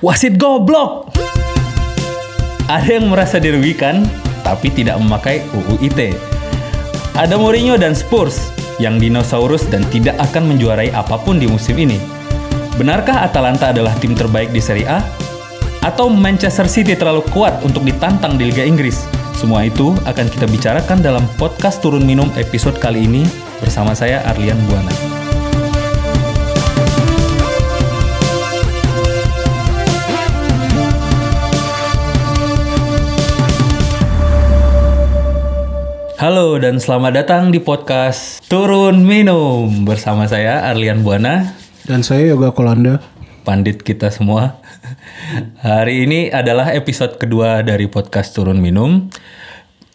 Wasit goblok! Ada yang merasa dirugikan, tapi tidak memakai UU ITE. Ada Mourinho dan Spurs yang dinosaurus dan tidak akan menjuarai apa pun di musim ini. Benarkah Atalanta adalah tim terbaik di Serie A? Atau Manchester City terlalu kuat untuk ditantang di Liga Inggris? Semua itu akan kita bicarakan dalam podcast Turun Minum episode kali ini bersama saya Arlian Buana. Halo dan selamat datang di podcast Turun Minum bersama saya Arlian Buana, Dan saya Yoga Kolanda. pandit kita semua. Hari ini adalah episode kedua dari podcast Turun Minum.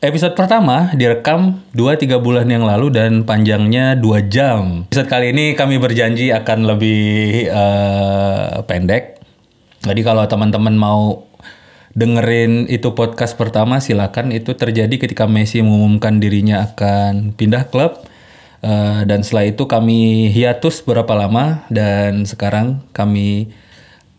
Episode pertama direkam 2-3 bulan yang lalu dan panjangnya 2 jam. Episode kali ini kami berjanji akan lebih eh, pendek. Jadi kalau teman-teman mau dengerin itu podcast pertama silakan itu terjadi ketika Messi mengumumkan dirinya akan pindah klub Eh, dan setelah itu kami hiatus berapa lama dan sekarang kami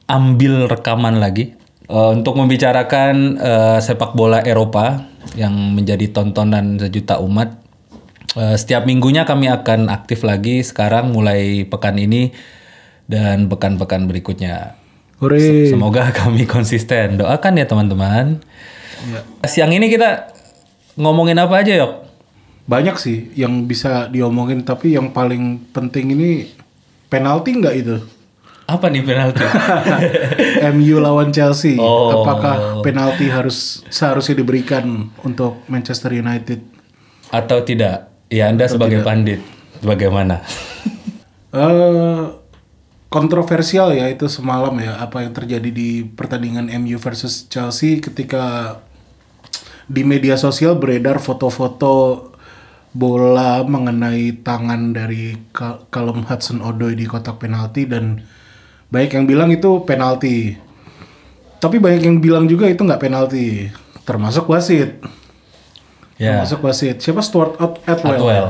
ambil rekaman lagi eh, untuk membicarakan eh, sepak bola Eropa yang menjadi tontonan sejuta umat. Eh, setiap minggunya kami akan aktif lagi sekarang mulai pekan ini dan pekan-pekan berikutnya. Hore. Semoga kami konsisten. Doakan ya teman-teman. Siang ini kita ngomongin apa aja yok? Banyak sih yang bisa diomongin, tapi yang paling penting ini penalti nggak itu? Apa nih penalti? MU lawan Chelsea. Oh. Apakah penalti harus seharusnya diberikan untuk Manchester United? Atau tidak? Ya Anda sebagai pandit, bagaimana? Eh kontroversial ya itu semalam ya apa yang terjadi di pertandingan MU versus Chelsea ketika di media sosial beredar foto-foto bola mengenai tangan dari Callum Hudson-Odoi di kotak penalti dan banyak yang bilang itu penalti. Tapi banyak yang bilang juga itu nggak penalti, termasuk wasit. ya, Termasuk wasit. Siapa Stuart At- Atwell? Atwell.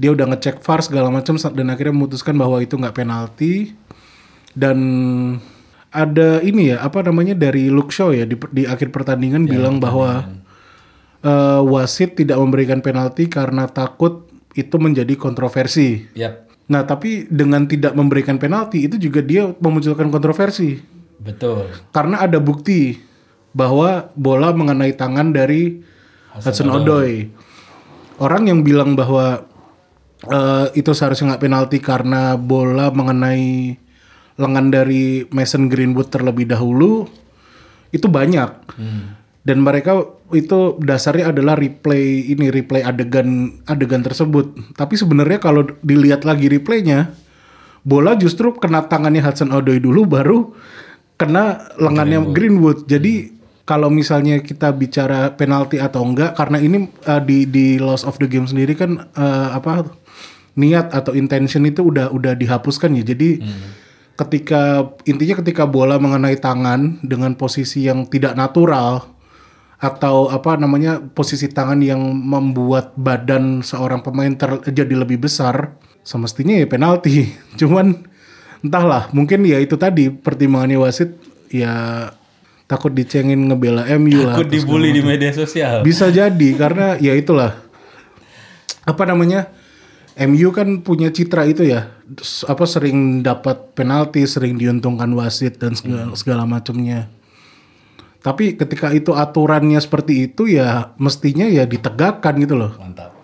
Dia udah ngecek VAR segala macam dan akhirnya memutuskan bahwa itu nggak penalti dan ada ini ya apa namanya dari Luke Shaw ya di, di akhir pertandingan bilang bahwa eh, wasit tidak memberikan penalti karena takut itu menjadi kontroversi. Yap, Nah tapi dengan tidak memberikan penalti itu juga dia memunculkan kontroversi betul. karena ada bukti bahwa bola mengenai tangan dari Hudson Odoi. Orang yang bilang bahwa eh, itu seharusnya nggak penalti karena bola mengenai lengan dari Mason Greenwood terlebih dahulu itu banyak. Dan mereka itu dasarnya adalah replay ini replay adegan adegan tersebut. Tapi sebenarnya kalau dilihat lagi replaynya, bola justru kena tangannya Hudson Odoi dulu baru kena lengannya Greenwood. Jadi kalau misalnya kita bicara penalti atau enggak karena ini uh, di di loss of the game sendiri kan uh, apa niat atau intention itu udah udah dihapuskan ya. Jadi ketika intinya ketika bola mengenai tangan dengan posisi yang tidak natural atau apa namanya posisi tangan yang membuat badan seorang pemain ter- jadi lebih besar semestinya ya penalti cuman entahlah mungkin ya itu tadi pertimbangannya wasit ya takut dicengin ngebela MU lah Takut dibully di media sosial. bisa jadi karena ya itulah apa namanya MU kan punya citra itu ya. Apa sering dapat penalti sering diuntungkan wasit dan segala, segala macamnya. Tapi ketika itu aturannya seperti itu ya mestinya ya ditegakkan gitu loh. Mantap.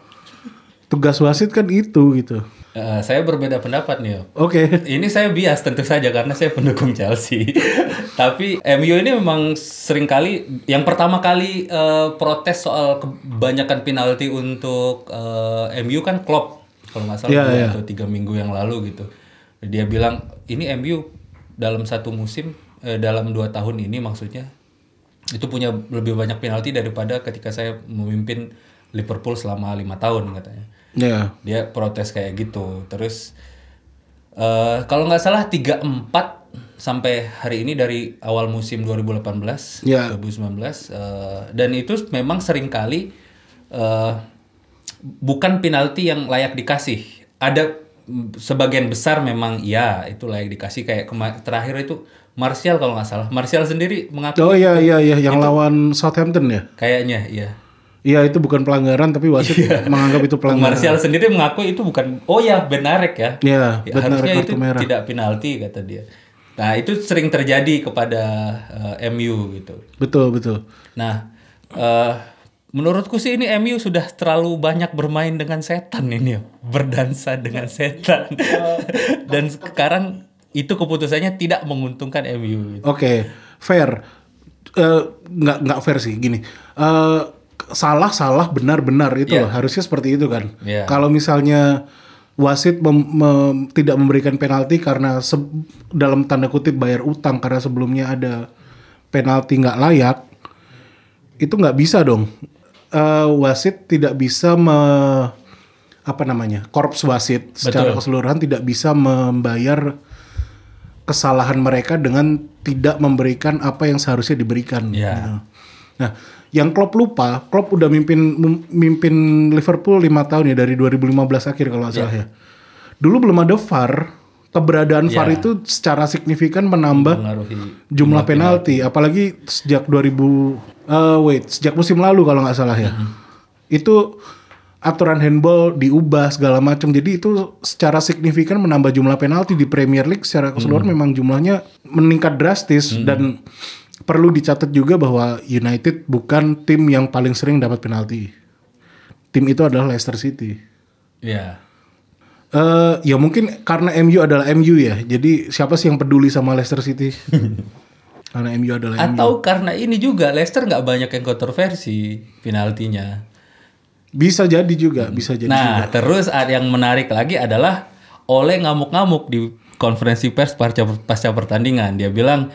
tugas wasit kan itu gitu. Eh, saya berbeda pendapat nih. Oke. Ini saya bias tentu saja karena saya pendukung Chelsea. Tapi MU ini memang sering kali yang pertama kali eh, protes soal kebanyakan penalti untuk eh, MU kan Klopp kalau nggak salah dua iya. atau tiga minggu yang lalu gitu. Dia bilang ini MU dalam satu musim eh, dalam dua tahun ini maksudnya itu punya lebih banyak penalti daripada ketika saya memimpin Liverpool selama lima tahun katanya ya dia protes kayak gitu terus eh kalau nggak salah 34 sampai hari ini dari awal musim 2018 Ya. 2019 eh, dan itu memang sering kali eh, bukan penalti yang layak dikasih ada sebagian besar memang ya itu layak dikasih kayak terakhir itu Martial kalau nggak salah. Martial sendiri mengaku Oh iya iya iya yang lawan Southampton ya. kayaknya iya. Iya itu bukan pelanggaran tapi wasit menganggap itu pelanggaran. Martial sendiri mengaku itu bukan oh ya Benarek ya. Iya, Ya, harusnya kartu itu merah. tidak penalti kata dia. Nah, itu sering terjadi kepada eh, MU gitu. Betul betul. Nah, eh, menurutku sih ini MU sudah terlalu banyak bermain dengan setan ini ya, berdansa dengan setan. Dan sekarang itu keputusannya tidak menguntungkan MU. gitu. Oke, fair. Eh, nggak nggak fair sih gini. Eh, salah salah benar benar itu Iya. loh. harusnya seperti itu kan. Iya. Kalau misalnya wasit mem- mem- tidak memberikan penalti karena se- dalam tanda kutip bayar utang karena sebelumnya ada penalti nggak layak, itu nggak bisa dong. Eh, wasit tidak bisa me, apa namanya korps wasit secara Betul. keseluruhan tidak bisa membayar kesalahan mereka dengan tidak memberikan apa yang seharusnya diberikan. Iya. gitu. Nah, yang Klopp lupa, Klopp udah mimpin mimpin Liverpool lima tahun ya dari 2015 akhir kalau nggak salah ya. Dulu belum ada VAR, keberadaan VAR Iya. itu secara signifikan menambah Mengaruhi jumlah penalti, apalagi sejak 2000 eh, wait, sejak musim lalu kalau nggak salah ya. Itu aturan handball diubah segala macam. Jadi itu secara signifikan menambah jumlah penalti di Premier League secara keseluruhan memang jumlahnya meningkat drastis dan perlu dicatat juga bahwa United bukan tim yang paling sering dapat penalti. Tim itu adalah Leicester City. Iya. Eh ya mungkin karena MU adalah MU ya. Jadi siapa sih yang peduli sama Leicester City? karena MU adalah MU. Atau karena ini juga Leicester nggak banyak yang kontroversi penaltinya. Bisa jadi juga, bisa jadi juga. Nah, terus ada yang menarik lagi adalah Oleh ngamuk-ngamuk di konferensi pers pasca, pasca pertandingan. Dia bilang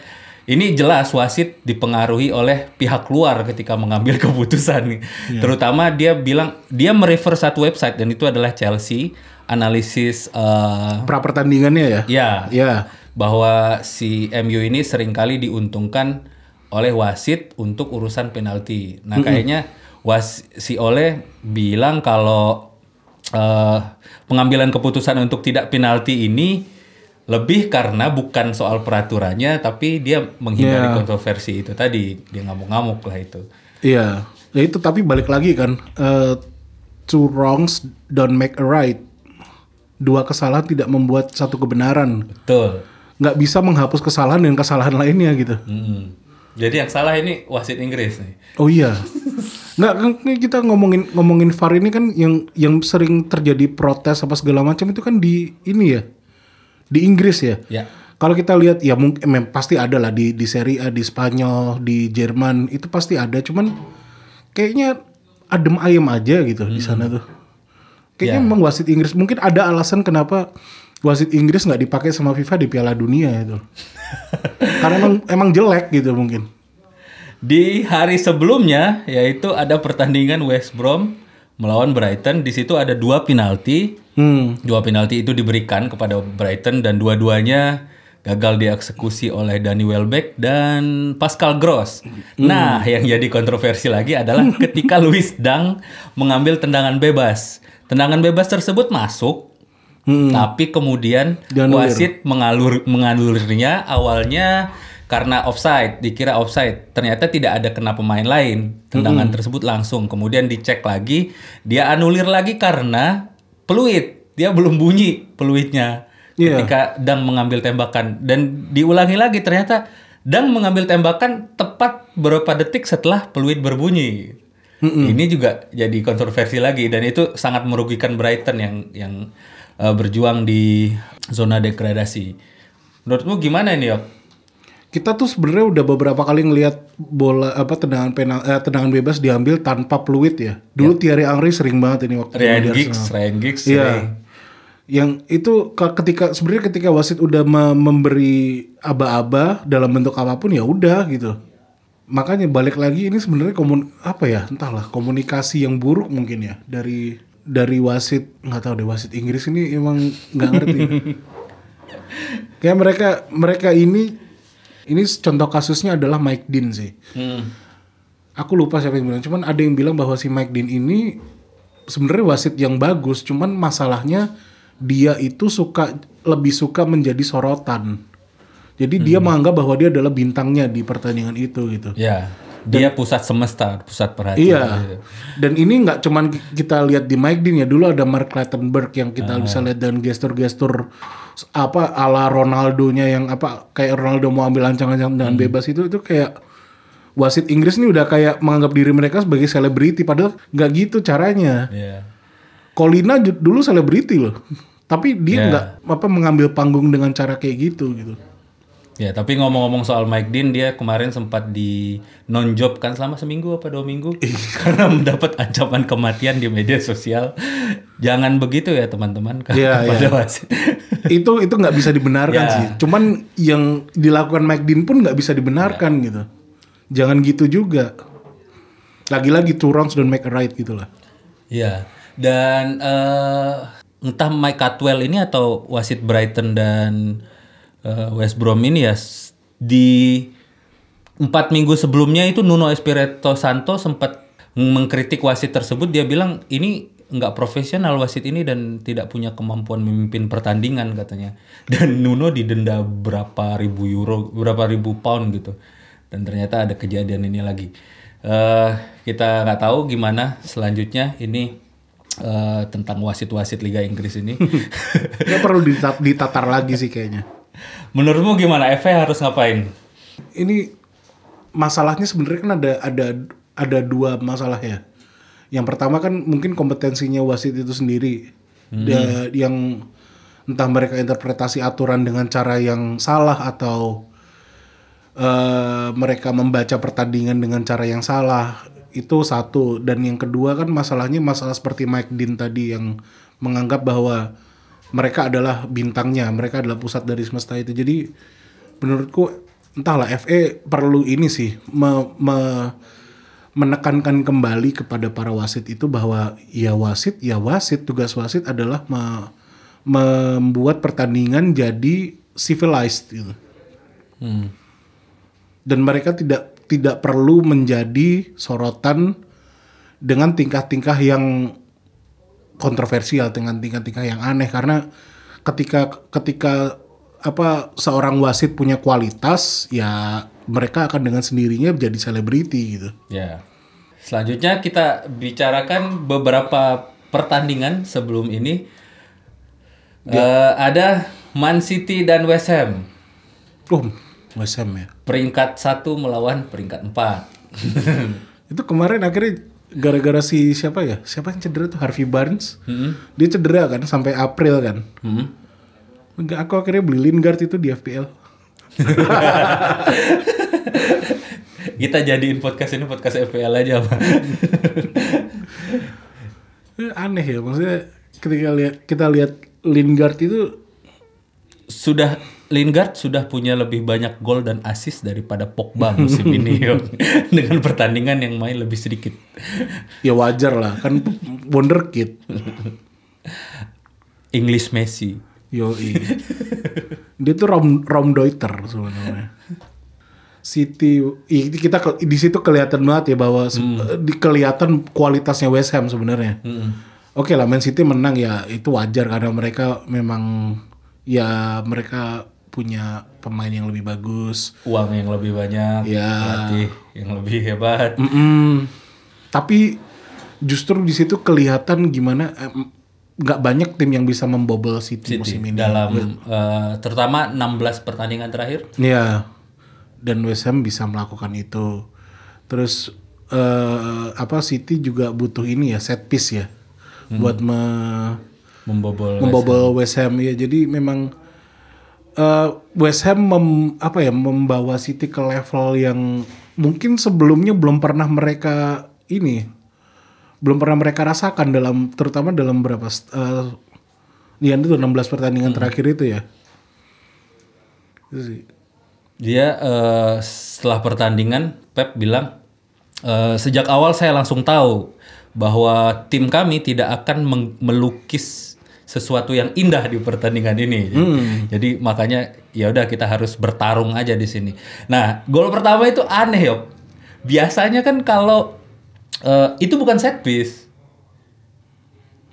ini jelas wasit dipengaruhi oleh pihak luar ketika mengambil keputusan. Terutama dia bilang dia merefer satu website dan itu adalah Chelsea analisis eh, Pra pertandingannya ya? ya Ya. Bahwa si MU ini sering kali diuntungkan oleh wasit untuk urusan penalti. Nah, kayaknya was si Oleh bilang kalau eh, pengambilan keputusan untuk tidak penalti ini lebih karena bukan soal peraturannya, tapi dia menghindari Ya. kontroversi itu tadi. Dia ngamuk-ngamuk lah itu. Iya. Ya itu tapi balik lagi kan, eh, two wrongs don't make a right. Dua kesalahan tidak membuat satu kebenaran. Betul. Nggak bisa menghapus kesalahan dengan kesalahan lainnya gitu. Mm-mm. Jadi yang salah ini wasit Inggris nih. Oh iya. Nggak kan kita ngomongin ngomongin VAR ini kan yang yang sering terjadi protes apa segala macam itu kan di ini ya. Di Inggris ya. Ya. Kalau kita lihat ya mungkin mem- pasti ada lah di di Serie A, di Spanyol, di Jerman itu pasti ada. Cuman kayaknya adem ayem aja gitu di sana tuh. Kayaknya Ya. memang wasit Inggris mungkin ada alasan kenapa wasit Inggris nggak dipakai sama FIFA di Piala Dunia itu. Karena emang emang jelek gitu mungkin. Di hari sebelumnya yaitu ada pertandingan West Brom melawan Brighton. Di situ ada dua penalti. Hmm. Dua penalti itu diberikan kepada Brighton dan dua-duanya gagal dieksekusi oleh Danny Welbeck dan Pascal Gross. Nah, yang jadi kontroversi lagi adalah ketika Luis Dang mengambil tendangan bebas. Tendangan bebas tersebut masuk, tapi kemudian Dianulir. wasit mengalur mengalurnya awalnya karena offside, dikira offside. Ternyata tidak ada kena pemain lain. Tendangan tersebut langsung. Kemudian dicek lagi, dia anulir lagi karena peluit. Dia belum bunyi peluitnya Iya. ketika Dang mengambil tembakan dan diulangi lagi ternyata Dang mengambil tembakan tepat beberapa detik setelah peluit berbunyi. Ini juga jadi kontroversi lagi dan itu sangat merugikan Brighton yang yang uh, berjuang di zona degradasi. Menurutmu gimana ini, Yok? Kita tuh sebenarnya udah beberapa kali ngelihat bola apa tendangan penal eh, tendangan bebas diambil tanpa peluit ya. Dulu Thierry Henry sering banget ini waktu Ryan di Giggs. Ryan Giggs Iya. Yang itu ke- ketika sebenarnya ketika wasit udah me- memberi aba-aba dalam bentuk apa pun ya udah gitu. Makanya balik lagi ini sebenarnya komun apa ya entahlah komunikasi yang buruk mungkin ya dari dari wasit nggak tahu deh wasit Inggris ini emang nggak ngerti. Kayak mereka mereka ini ini contoh kasusnya adalah Mike Dean sih. Hmm. Aku lupa siapa yang bilang, cuman ada yang bilang bahwa si Mike Dean ini sebenarnya wasit yang bagus, cuman masalahnya dia itu suka lebih suka menjadi sorotan. Jadi dia menganggap bahwa dia adalah bintangnya di pertandingan itu gitu. Ya, dia pusat semesta, pusat perhatian. Iya. Dan ini nggak cuman kita lihat di Mike Dean ya. Dulu ada Mark Clattenburg yang kita bisa lihat dan gestur-gestur apa ala Ronaldo-nya yang apa kayak Ronaldo mau ambil ancang-ancang dengan bebas itu itu kayak wasit Inggris ini udah kayak menganggap diri mereka sebagai selebriti padahal nggak gitu caranya. Iya. Colina dulu selebriti loh. Tapi dia Iya. nggak apa mengambil panggung dengan cara kayak gitu gitu. Ya, tapi ngomong-ngomong soal Mike Dean, dia kemarin sempat di non job kan selama seminggu apa dua minggu karena mendapat ancaman kematian di media sosial. Jangan begitu ya teman-teman Iya, kepada iya. itu itu nggak bisa dibenarkan Ya. sih. Cuman yang dilakukan Mike Dean pun nggak bisa dibenarkan gitu. Jangan gitu juga. Lagi-lagi two wrongs don't make a right gitu lah. Iya. Dan eh, entah Mike Catwell ini atau wasit Brighton dan eh, West Brom ini ya di empat minggu sebelumnya itu Nuno Espirito Santo sempat mengkritik wasit tersebut. Dia bilang ini nggak profesional wasit ini dan tidak punya kemampuan memimpin pertandingan katanya. Dan Nuno didenda berapa ribu euro, berapa ribu pound gitu. Dan ternyata ada kejadian ini lagi. eh kita nggak tahu gimana selanjutnya ini eh, tentang wasit-wasit Liga Inggris ini. Ya perlu dita- ditatar lagi sih kayaknya. Menurutmu gimana? FA harus ngapain? Ini masalahnya sebenarnya kan ada ada ada dua masalah ya. Yang pertama kan mungkin kompetensinya wasit itu sendiri. Dia- yang entah mereka interpretasi aturan dengan cara yang salah atau eh, mereka membaca pertandingan dengan cara yang salah itu satu dan yang kedua kan masalahnya masalah seperti Mike Dean tadi yang menganggap bahwa mereka adalah bintangnya mereka adalah pusat dari semesta itu jadi menurutku entahlah FA perlu ini sih me- me- menekankan kembali kepada para wasit itu bahwa ya wasit ya wasit tugas wasit adalah me- membuat pertandingan jadi civilized gitu Hmm. dan mereka tidak tidak perlu menjadi sorotan dengan tingkah-tingkah yang kontroversial dengan tingkah-tingkah yang aneh karena ketika ketika apa seorang wasit punya kualitas ya mereka akan dengan sendirinya menjadi selebriti gitu. Ya. Selanjutnya kita bicarakan beberapa pertandingan sebelum ini. Eh, ada Man City dan West Ham. Oh, West Ham ya. Peringkat satu melawan peringkat empat. Itu kemarin akhirnya gara-gara si siapa ya? Siapa yang cedera tuh Harvey Barnes? Dia cedera kan sampai April kan. Hmm. Aku akhirnya beli Lingard itu di FPL. Kita jadiin podcast ini podcast FPL aja, Pak. Eh, Aneh ya, maksudnya ketika lihat kita lihat Lingard itu sudah Lingard sudah punya lebih banyak gol dan assist daripada Pogba musim ini dengan pertandingan yang main lebih sedikit. ya wajar lah, kan wonderkid. English Messi. Yoi. Dia tuh Rom Romdeuter sebenarnya. City kita ke- di situ kelihatan banget ya bahwa se- di kelihatan kualitasnya West Ham sebenarnya. Oke lah Man City menang ya itu wajar karena mereka memang ya mereka punya pemain yang lebih bagus. Uang yang lebih banyak, Ya. pelatih yang lebih hebat. Mm-mm. Tapi justru di situ kelihatan gimana nggak banyak tim yang bisa membobol City, City musim ini. dalam eh, terutama 16 pertandingan terakhir. Ya, dan West Ham bisa melakukan itu. Terus eh, apa City juga butuh ini ya set piece ya, buat me- Membobol membobol West Ham ya. Jadi memang eh, West Ham mem- apa ya membawa City ke level yang mungkin sebelumnya belum pernah mereka ini, belum pernah mereka rasakan dalam terutama dalam berapa uh, ya itu 16 pertandingan terakhir itu ya. Itu sih. Dia eh, setelah pertandingan Pep bilang "Eh, sejak awal saya langsung tahu bahwa tim kami tidak akan melukis sesuatu yang indah di pertandingan ini. Jadi makanya ya udah kita harus bertarung aja di sini. Nah, gol pertama itu aneh, Yok. Biasanya kan kalau eh, itu bukan set piece.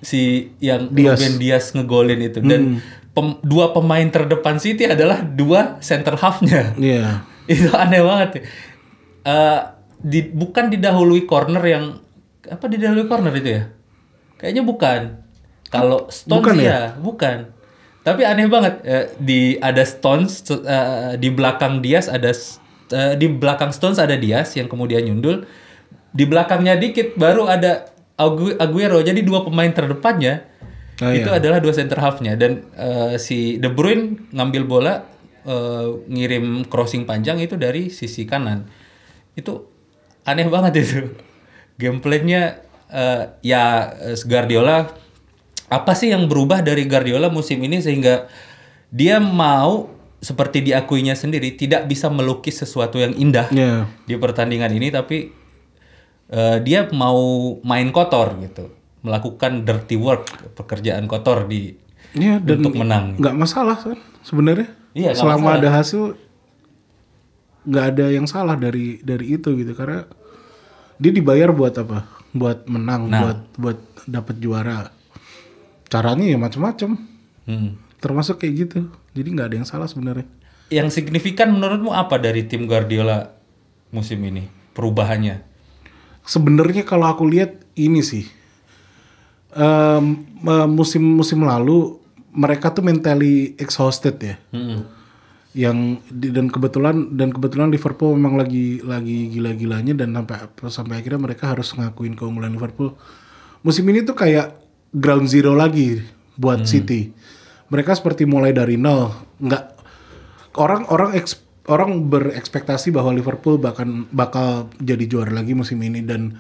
Si yang Diaz. Ruben Dias ngegolin itu dan pem- dua pemain terdepan City adalah dua center half-nya. Iya. itu aneh banget. Eh di, bukan didahului corner yang apa didahului corner itu ya? Kayaknya bukan. Kalau Stones Bukan ya, bukan. Tapi aneh banget eh, di ada Stones eh, di belakang Diaz ada eh, di belakang Stones ada Diaz yang kemudian nyundul. Di belakangnya dikit baru ada Agu- Aguero. Jadi dua pemain terdepannya Oh, itu adalah dua center half-nya dan eh, si De Bruyne ngambil bola eh, ngirim crossing panjang itu dari sisi kanan. Itu aneh banget itu. Gameplaynya eh, ya Guardiola apa sih yang berubah dari Guardiola musim ini sehingga dia mau seperti diakuinya sendiri tidak bisa melukis sesuatu yang indah Iya. di pertandingan ini tapi eh, dia mau main kotor gitu melakukan dirty work pekerjaan kotor di Iya dan untuk menang nggak masalah kan sebenarnya. Nggak Selama masalah. ada hasil nggak ada yang salah dari dari itu gitu karena dia dibayar buat apa? Buat menang, Nah. buat buat dapat juara. Caranya ya macam-macam. Hmm. Termasuk kayak gitu. Jadi nggak ada yang salah sebenarnya. yang signifikan menurutmu apa dari tim Guardiola musim ini perubahannya Sebenarnya kalau aku lihat ini sih em, eh, musim-musim lalu mereka tuh mentally exhausted ya. Hmm. yang dan kebetulan dan kebetulan Liverpool memang lagi lagi gila-gilanya dan sampai sampai akhirnya mereka harus ngakuin keunggulan Liverpool. Musim ini tuh kayak ground zero lagi buat City. Mereka seperti mulai dari nol. Nggak orang-orang eks- orang berekspektasi bahwa Liverpool bahkan bakal jadi juara lagi musim ini dan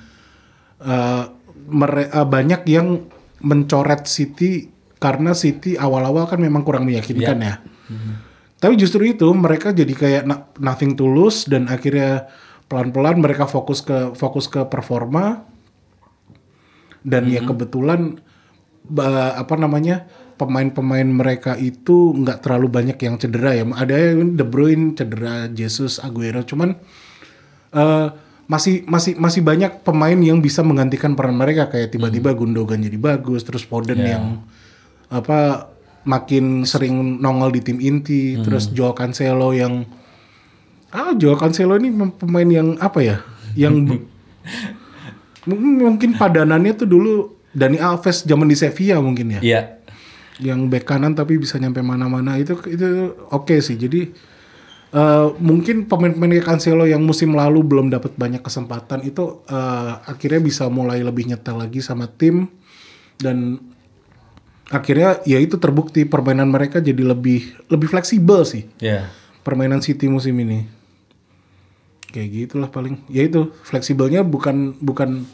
eh, mere- eh, banyak yang mencoret City karena City awal-awal kan memang kurang meyakinkan ya. Tapi justru itu mereka jadi kayak nothing to lose dan akhirnya pelan-pelan mereka fokus ke fokus ke performa dan ya kebetulan ba- apa namanya pemain-pemain mereka itu nggak terlalu banyak yang cedera ya. Ada yang De Bruyne cedera, Jesus, Aguero, cuman eh, masih masih masih banyak pemain yang bisa menggantikan peran mereka. Kayak tiba-tiba Gundogan jadi bagus, terus Foden yang apa makin sering nongol di tim inti, terus Joao Cancelo yang ah Joao Cancelo ini pemain yang apa ya? Yang mungkin padanannya tuh dulu Dani Alves zaman di Sevilla mungkin ya. Iya. Yang bek kanan tapi bisa nyampe mana-mana. Itu itu oke sih. Jadi eh, mungkin pemain-pemain kayak Cancelo yang musim lalu belum dapat banyak kesempatan itu eh, akhirnya bisa mulai lebih nyetel lagi sama tim. Dan akhirnya ya itu terbukti permainan mereka jadi lebih lebih fleksibel sih. Ya permainan City musim ini. Kayak gitulah paling. Ya itu fleksibelnya bukan bukan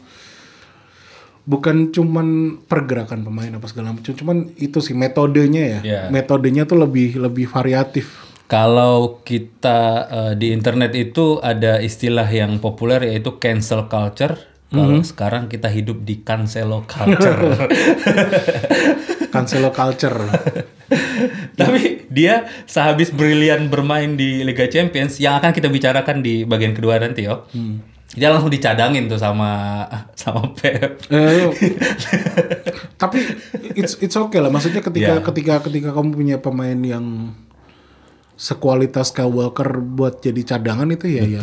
bukan cuman pergerakan pemain apa segala macam cuman itu sih metodenya ya Ya. metodenya tuh lebih lebih variatif Kalau kita eh, di internet itu ada istilah yang populer yaitu cancel culture. Kalau sekarang kita hidup di cancelo culture. Cancelo culture Tapi dia sehabis brilian bermain di Liga Champions yang akan kita bicarakan di bagian kedua nanti, yo. Dia langsung dicadangin tuh sama sama Pep. Eh, tapi it's it's okay lah maksudnya ketika Ya. ketika ketika kamu punya pemain yang sekualitas Kyle Walker buat jadi cadangan itu ya ya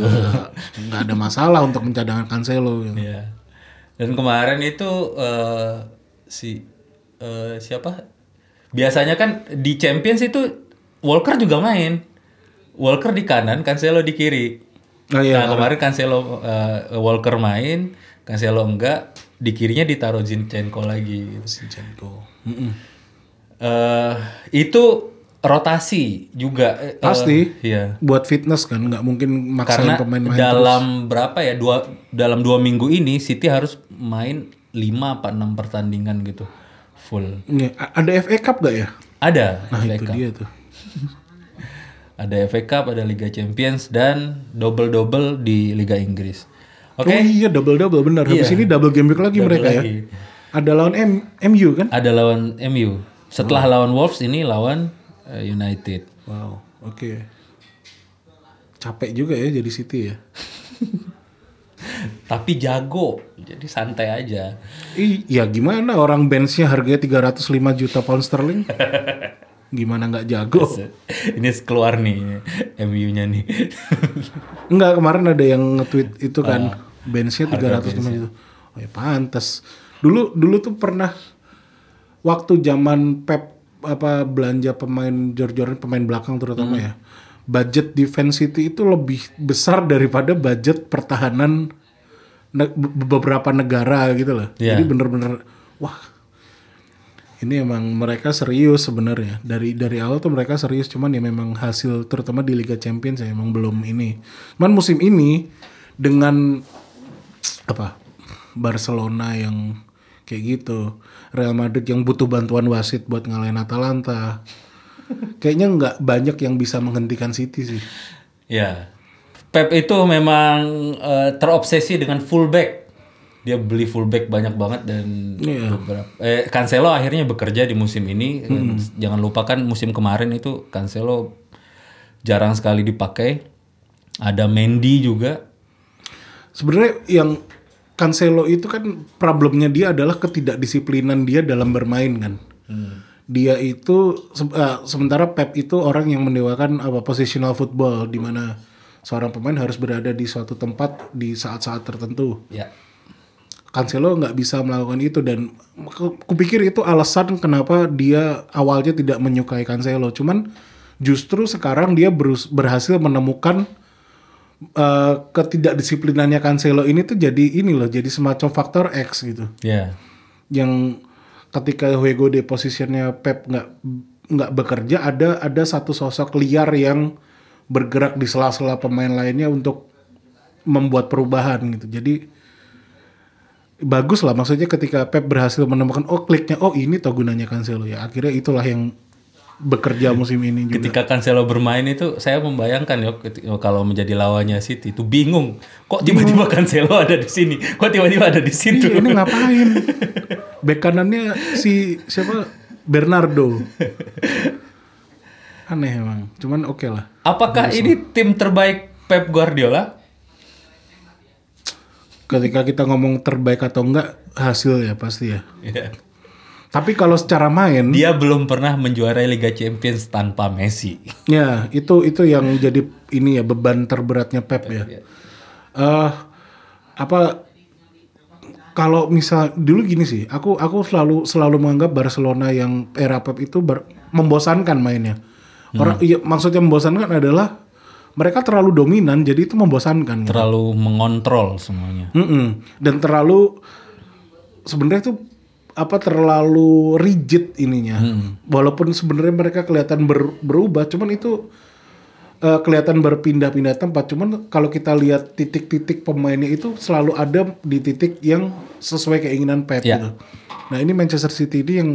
nggak ada masalah untuk mencadangkan Cancelo Iya. Dan kemarin itu eh, si eh, siapa? Biasanya kan di Champions itu Walker juga main. Walker di kanan, Cancelo di kiri. Oh iya, nah kemarin Cancelo eh, Walker main, Cancelo enggak, di kirinya ditaruh Zinchenko lagi. Zinchenko. Eh itu rotasi juga. eh, Pasti. Iya. buat fitness kan nggak mungkin maksain Karena pemain main dalam berapa ya dua dalam dua minggu ini City harus main 5 apa 6 pertandingan gitu full. Iya, ada FA Cup gak ya Ada nah FA itu Cup. dia tuh Ada FA Cup, ada Liga Champions dan double-double di Liga Inggris. Oke. oh iya double double benar habis Iya. ini double game week lagi Double mereka ya lagi. ada lawan M MU kan Ada lawan MU. Setelah lawan Wolves ini lawan eh, United. wow oke capek juga ya jadi City ya Tapi jago. Jadi santai aja. Iya gimana orang benchnya harganya 305 juta pound sterling gimana nggak jago. Ini keluar nih MU-nya nih. Enggak kemarin ada yang nge-tweet itu kan benchnya 305 itu. Oh ya pantas. Dulu dulu tuh pernah waktu zaman Pep apa belanja pemain jor-joran pemain belakang terutama Hmm. ya. Budget defense City itu lebih besar daripada budget pertahanan ne- be- beberapa negara gitu loh. Iya. Jadi bener-bener wah ini emang mereka serius sebenarnya dari dari awal tuh mereka serius cuman ya memang hasil terutama di Liga Champions ya emang belum ini cuman musim ini dengan apa Barcelona yang kayak gitu Real Madrid yang butuh bantuan wasit buat ngalahin Atalanta kayaknya nggak banyak yang bisa menghentikan City sih Ya. Pep itu memang eh, terobsesi dengan fullback. Dia beli fullback banyak banget dan Iya. beberapa eh Cancelo akhirnya bekerja di musim ini. Jangan lupakan musim kemarin itu Cancelo jarang sekali dipakai. Ada Mendy juga. sebenarnya yang Cancelo itu kan problemnya dia adalah ketidakdisiplinan dia dalam bermain kan. Dia itu se- eh, sementara Pep itu orang yang mendewakan apa positional football di mana seorang pemain harus berada di suatu tempat di saat-saat tertentu. Ya. Cancelo nggak bisa melakukan itu dan ku- kupikir itu alasan kenapa dia awalnya tidak menyukai Cancelo. Cuman justru sekarang dia berus- berhasil menemukan eh, ketidakdisiplinannya Cancelo ini tuh jadi ini loh, jadi semacam faktor X gitu. Ya. Yang ketika Hugo de posisinya Pep nggak nggak bekerja, ada ada satu sosok liar yang bergerak di sela-sela pemain lainnya untuk membuat perubahan gitu. Jadi bagus lah maksudnya ketika Pep berhasil menemukan oh kliknya oh ini toh gunanya Cancelo ya akhirnya itulah yang bekerja musim ini juga. Ketika Cancelo bermain itu saya membayangkan ya kalau menjadi lawannya City itu bingung. Kok tiba-tiba Cancelo ada di sini? Kok tiba-tiba ada di situ? Iya, ini ngapain? Bek kanannya si siapa? Bernardo. Aneh emang. Cuman oke lah. Apakah ini tim terbaik Pep Guardiola? Ketika kita ngomong terbaik atau enggak hasil ya pasti ya. Iya. Tapi kalau secara main Dia belum pernah menjuarai Liga Champions tanpa Messi. ya itu itu yang jadi ini ya beban terberatnya Pep ya. Eh apa kalau misal dulu gini sih, aku aku selalu selalu menganggap Barcelona yang era Pep itu ber- membosankan mainnya. Orang iya, maksudnya membosankan adalah mereka terlalu dominan, jadi itu membosankan. gitu. Terlalu mengontrol semuanya. Mm-mm. Dan terlalu sebenarnya itu apa terlalu rigid ininya. Walaupun sebenarnya mereka kelihatan ber- berubah, cuman itu eh, kelihatan berpindah-pindah tempat. Cuman kalau kita lihat titik-titik pemainnya itu selalu ada di titik yang sesuai keinginan Pep Ya. gitu. Nah, ini Manchester City ini yang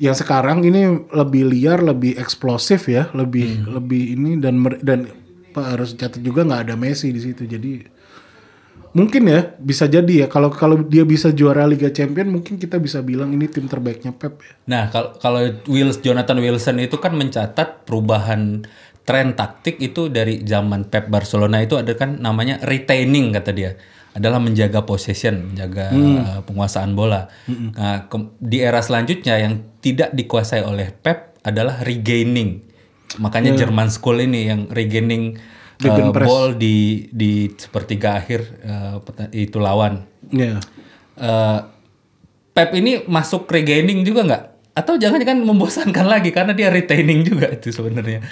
yang sekarang ini lebih liar, lebih eksplosif ya, lebih lebih ini dan dan harus catat juga nggak ada Messi di situ. Jadi mungkin ya bisa jadi ya kalau kalau dia bisa juara Liga Champion mungkin kita bisa bilang ini tim terbaiknya Pep ya. Nah, kalau kalau Wills Jonathan Wilson itu kan mencatat perubahan tren taktik itu dari zaman Pep Barcelona itu ada kan namanya retaining kata dia adalah menjaga possession, menjaga uh, penguasaan bola. Nah, ke- di era selanjutnya yang tidak dikuasai oleh Pep adalah regaining. Makanya German School ini yang regaining uh, ball di di sepertiga akhir uh, itu lawan. Ya. Eh, Pep ini masuk regaining juga nggak? Atau jangan-jangan membosankan lagi karena dia retaining juga itu sebenarnya.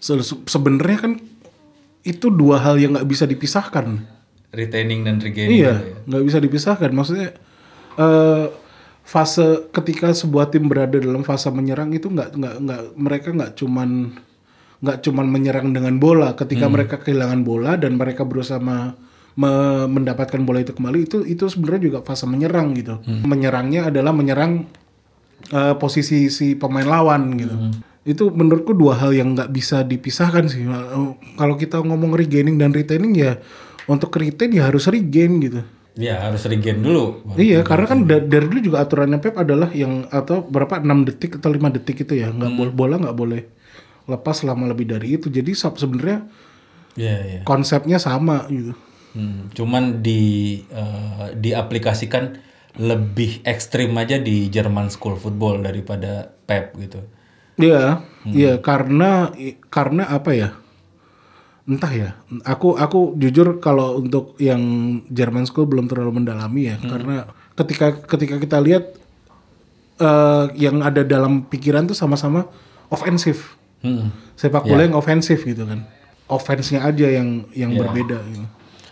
Se- se- sebenarnya kan itu dua hal yang nggak bisa dipisahkan. Retaining dan regaining. Iya, nggak bisa dipisahkan. Maksudnya eh fase ketika sebuah tim berada dalam fase menyerang itu nggak nggak nggak mereka nggak cuman nggak cuman menyerang dengan bola. Ketika mereka kehilangan bola dan mereka berusaha me- me- mendapatkan bola itu kembali itu itu sebenarnya juga fase menyerang gitu. Menyerangnya adalah menyerang eh, posisi si pemain lawan gitu. Itu menurutku dua hal yang nggak bisa dipisahkan sih. Eh, Kalau kita ngomong regaining dan retaining ya untuk retain ya harus regain gitu. Iya, harus regain dulu. Iya, karena kan da- dari dulu juga aturannya Pep adalah yang atau berapa 6 detik atau 5 detik itu ya, nggak boleh bola nggak boleh lepas selama lebih dari itu. Jadi sebenarnya Iya, iya. konsepnya sama gitu. Hmm, cuman di eh, diaplikasikan lebih ekstrim aja di Jerman School Football daripada Pep gitu. Iya, iya karena karena apa ya? Entah ya. Aku aku jujur kalau untuk yang German School belum terlalu mendalami ya, karena ketika ketika kita lihat eh, yang ada dalam pikiran tuh sama-sama ofensif. Hmm. Sepak bola yang ofensif gitu kan. Offense-nya aja yang yang berbeda gitu.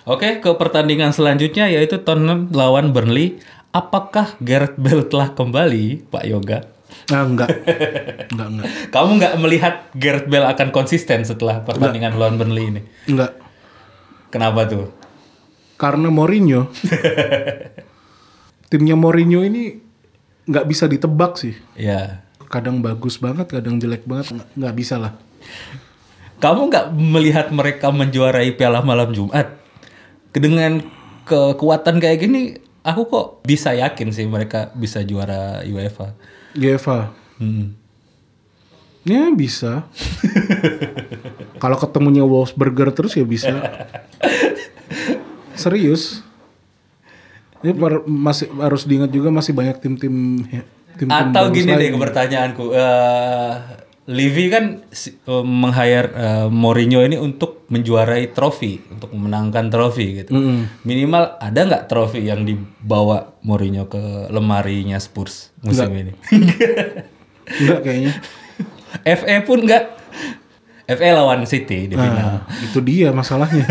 Oke, ke pertandingan selanjutnya yaitu Tottenham lawan Burnley. Apakah Gareth Bale telah kembali, Pak Yoga? Nah, enggak. enggak, enggak. Kamu nggak melihat Gareth Bale akan konsisten setelah pertandingan lawan Burnley ini? Enggak. Kenapa tuh? Karena Mourinho. Timnya Mourinho ini nggak bisa ditebak sih. Ya, Kadang bagus banget, kadang jelek banget, nggak bisa lah. kamu nggak melihat mereka menjuarai Piala Malam Jumat dengan kekuatan kayak gini? Aku kok bisa yakin sih mereka bisa juara UEFA. UEFA. Hmm. Ya bisa. Kalau ketemunya Wolfsburger terus ya bisa. Serius. Ini par- masih harus diingat juga masih banyak tim-tim tim-tim Atau gini lain. deh pertanyaanku, eh Levy kan eh, meng-hire eh, Mourinho ini untuk menjuarai trofi, untuk memenangkan trofi gitu. Minimal ada nggak trofi yang dibawa Mourinho ke lemarinya Spurs musim ini? Enggak kayaknya. FA pun nggak. FA lawan City di final. Nah, itu dia masalahnya.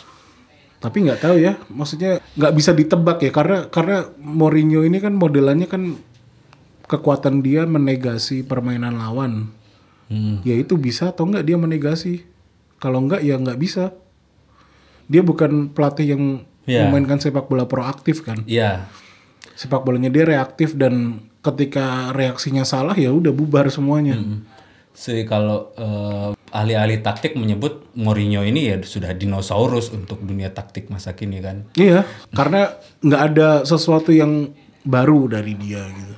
Tapi nggak tahu ya, maksudnya nggak bisa ditebak ya karena karena Mourinho ini kan modelannya kan kekuatan dia menegasi permainan lawan. Hmm. Ya itu bisa atau nggak dia menegasi. Kalau nggak ya nggak bisa. Dia bukan pelatih yang Ya. memainkan sepak bola proaktif kan. Iya. Sepak bolanya dia reaktif dan ketika reaksinya salah ya udah bubar semuanya. Sih kalau eh, ahli-ahli taktik menyebut Mourinho ini ya sudah dinosaurus untuk dunia taktik masa kini kan. Iya, karena nggak ada sesuatu yang baru dari dia gitu.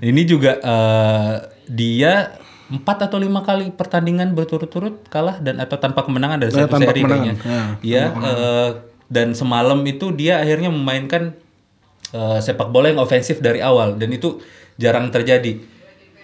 Ini juga eh, dia empat atau lima kali pertandingan berturut-turut kalah dan atau tanpa kemenangan dari Eh, satu tanpa seri kemenangan, kayaknya. Iya. eh, dan semalam itu dia akhirnya memainkan eh, sepak bola yang ofensif dari awal dan itu jarang terjadi.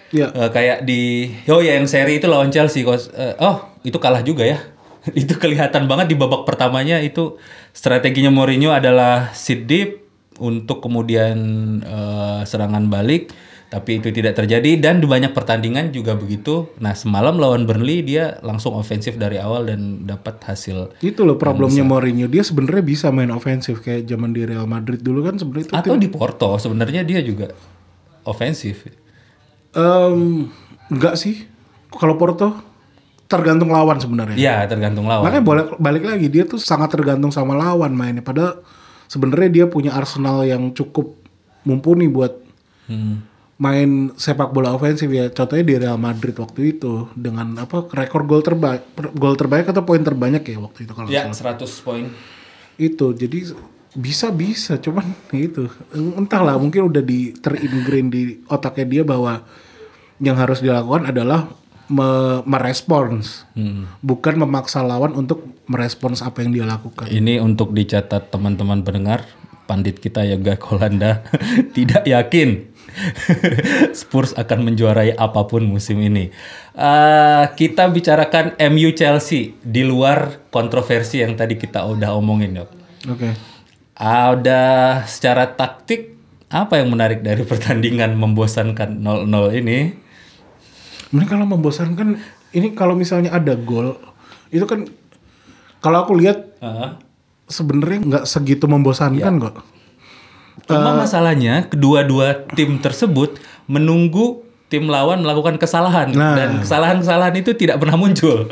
Iya, Eh, kayak di oh ya yang seri itu lawan Chelsea kos eh, oh itu kalah juga ya itu kelihatan banget di babak pertamanya itu strateginya Mourinho adalah sit deep untuk kemudian eh, serangan balik tapi itu tidak terjadi dan di banyak pertandingan juga begitu nah semalam lawan Burnley dia langsung ofensif dari awal dan dapat hasil itu loh problemnya Mourinho. Dia sebenarnya bisa main ofensif kayak zaman di Real Madrid dulu kan sebenarnya itu. atau di Porto sebenarnya dia juga ofensif Em, enggak sih. Kalau Porto tergantung lawan sebenarnya. ya tergantung lawan Makanya balik, balik lagi dia tuh sangat tergantung sama lawan mainnya. Padahal sebenarnya dia punya arsenal yang cukup mumpuni buat Hmm. main sepak bola ofensif ya. Contohnya di Real Madrid waktu itu dengan apa rekor gol terbaik gol terbaik atau poin terbanyak ya waktu itu kalau ya salah. 100 poin Itu jadi bisa bisa cuman itu entahlah mungkin udah di teringrain di otaknya dia bahwa yang harus dilakukan adalah me- merespons bukan memaksa lawan untuk merespons apa yang dia lakukan. Ini untuk dicatat teman-teman pendengar, pandit kita Yoga Kolanda tidak yakin Spurs akan menjuarai apa pun musim ini. Eh, kita bicarakan MU Chelsea di luar kontroversi yang tadi kita udah omongin, Yok. Oke. Ah, udah secara taktik apa yang menarik dari pertandingan membosankan 0-0 ini? Ini kalau membosankan ini kalau misalnya ada gol itu kan kalau aku lihat Ah. sebenarnya nggak segitu membosankan kok. Cuma masalahnya kedua-dua tim tersebut menunggu tim lawan melakukan kesalahan Nah. dan kesalahan-kesalahan itu tidak pernah muncul.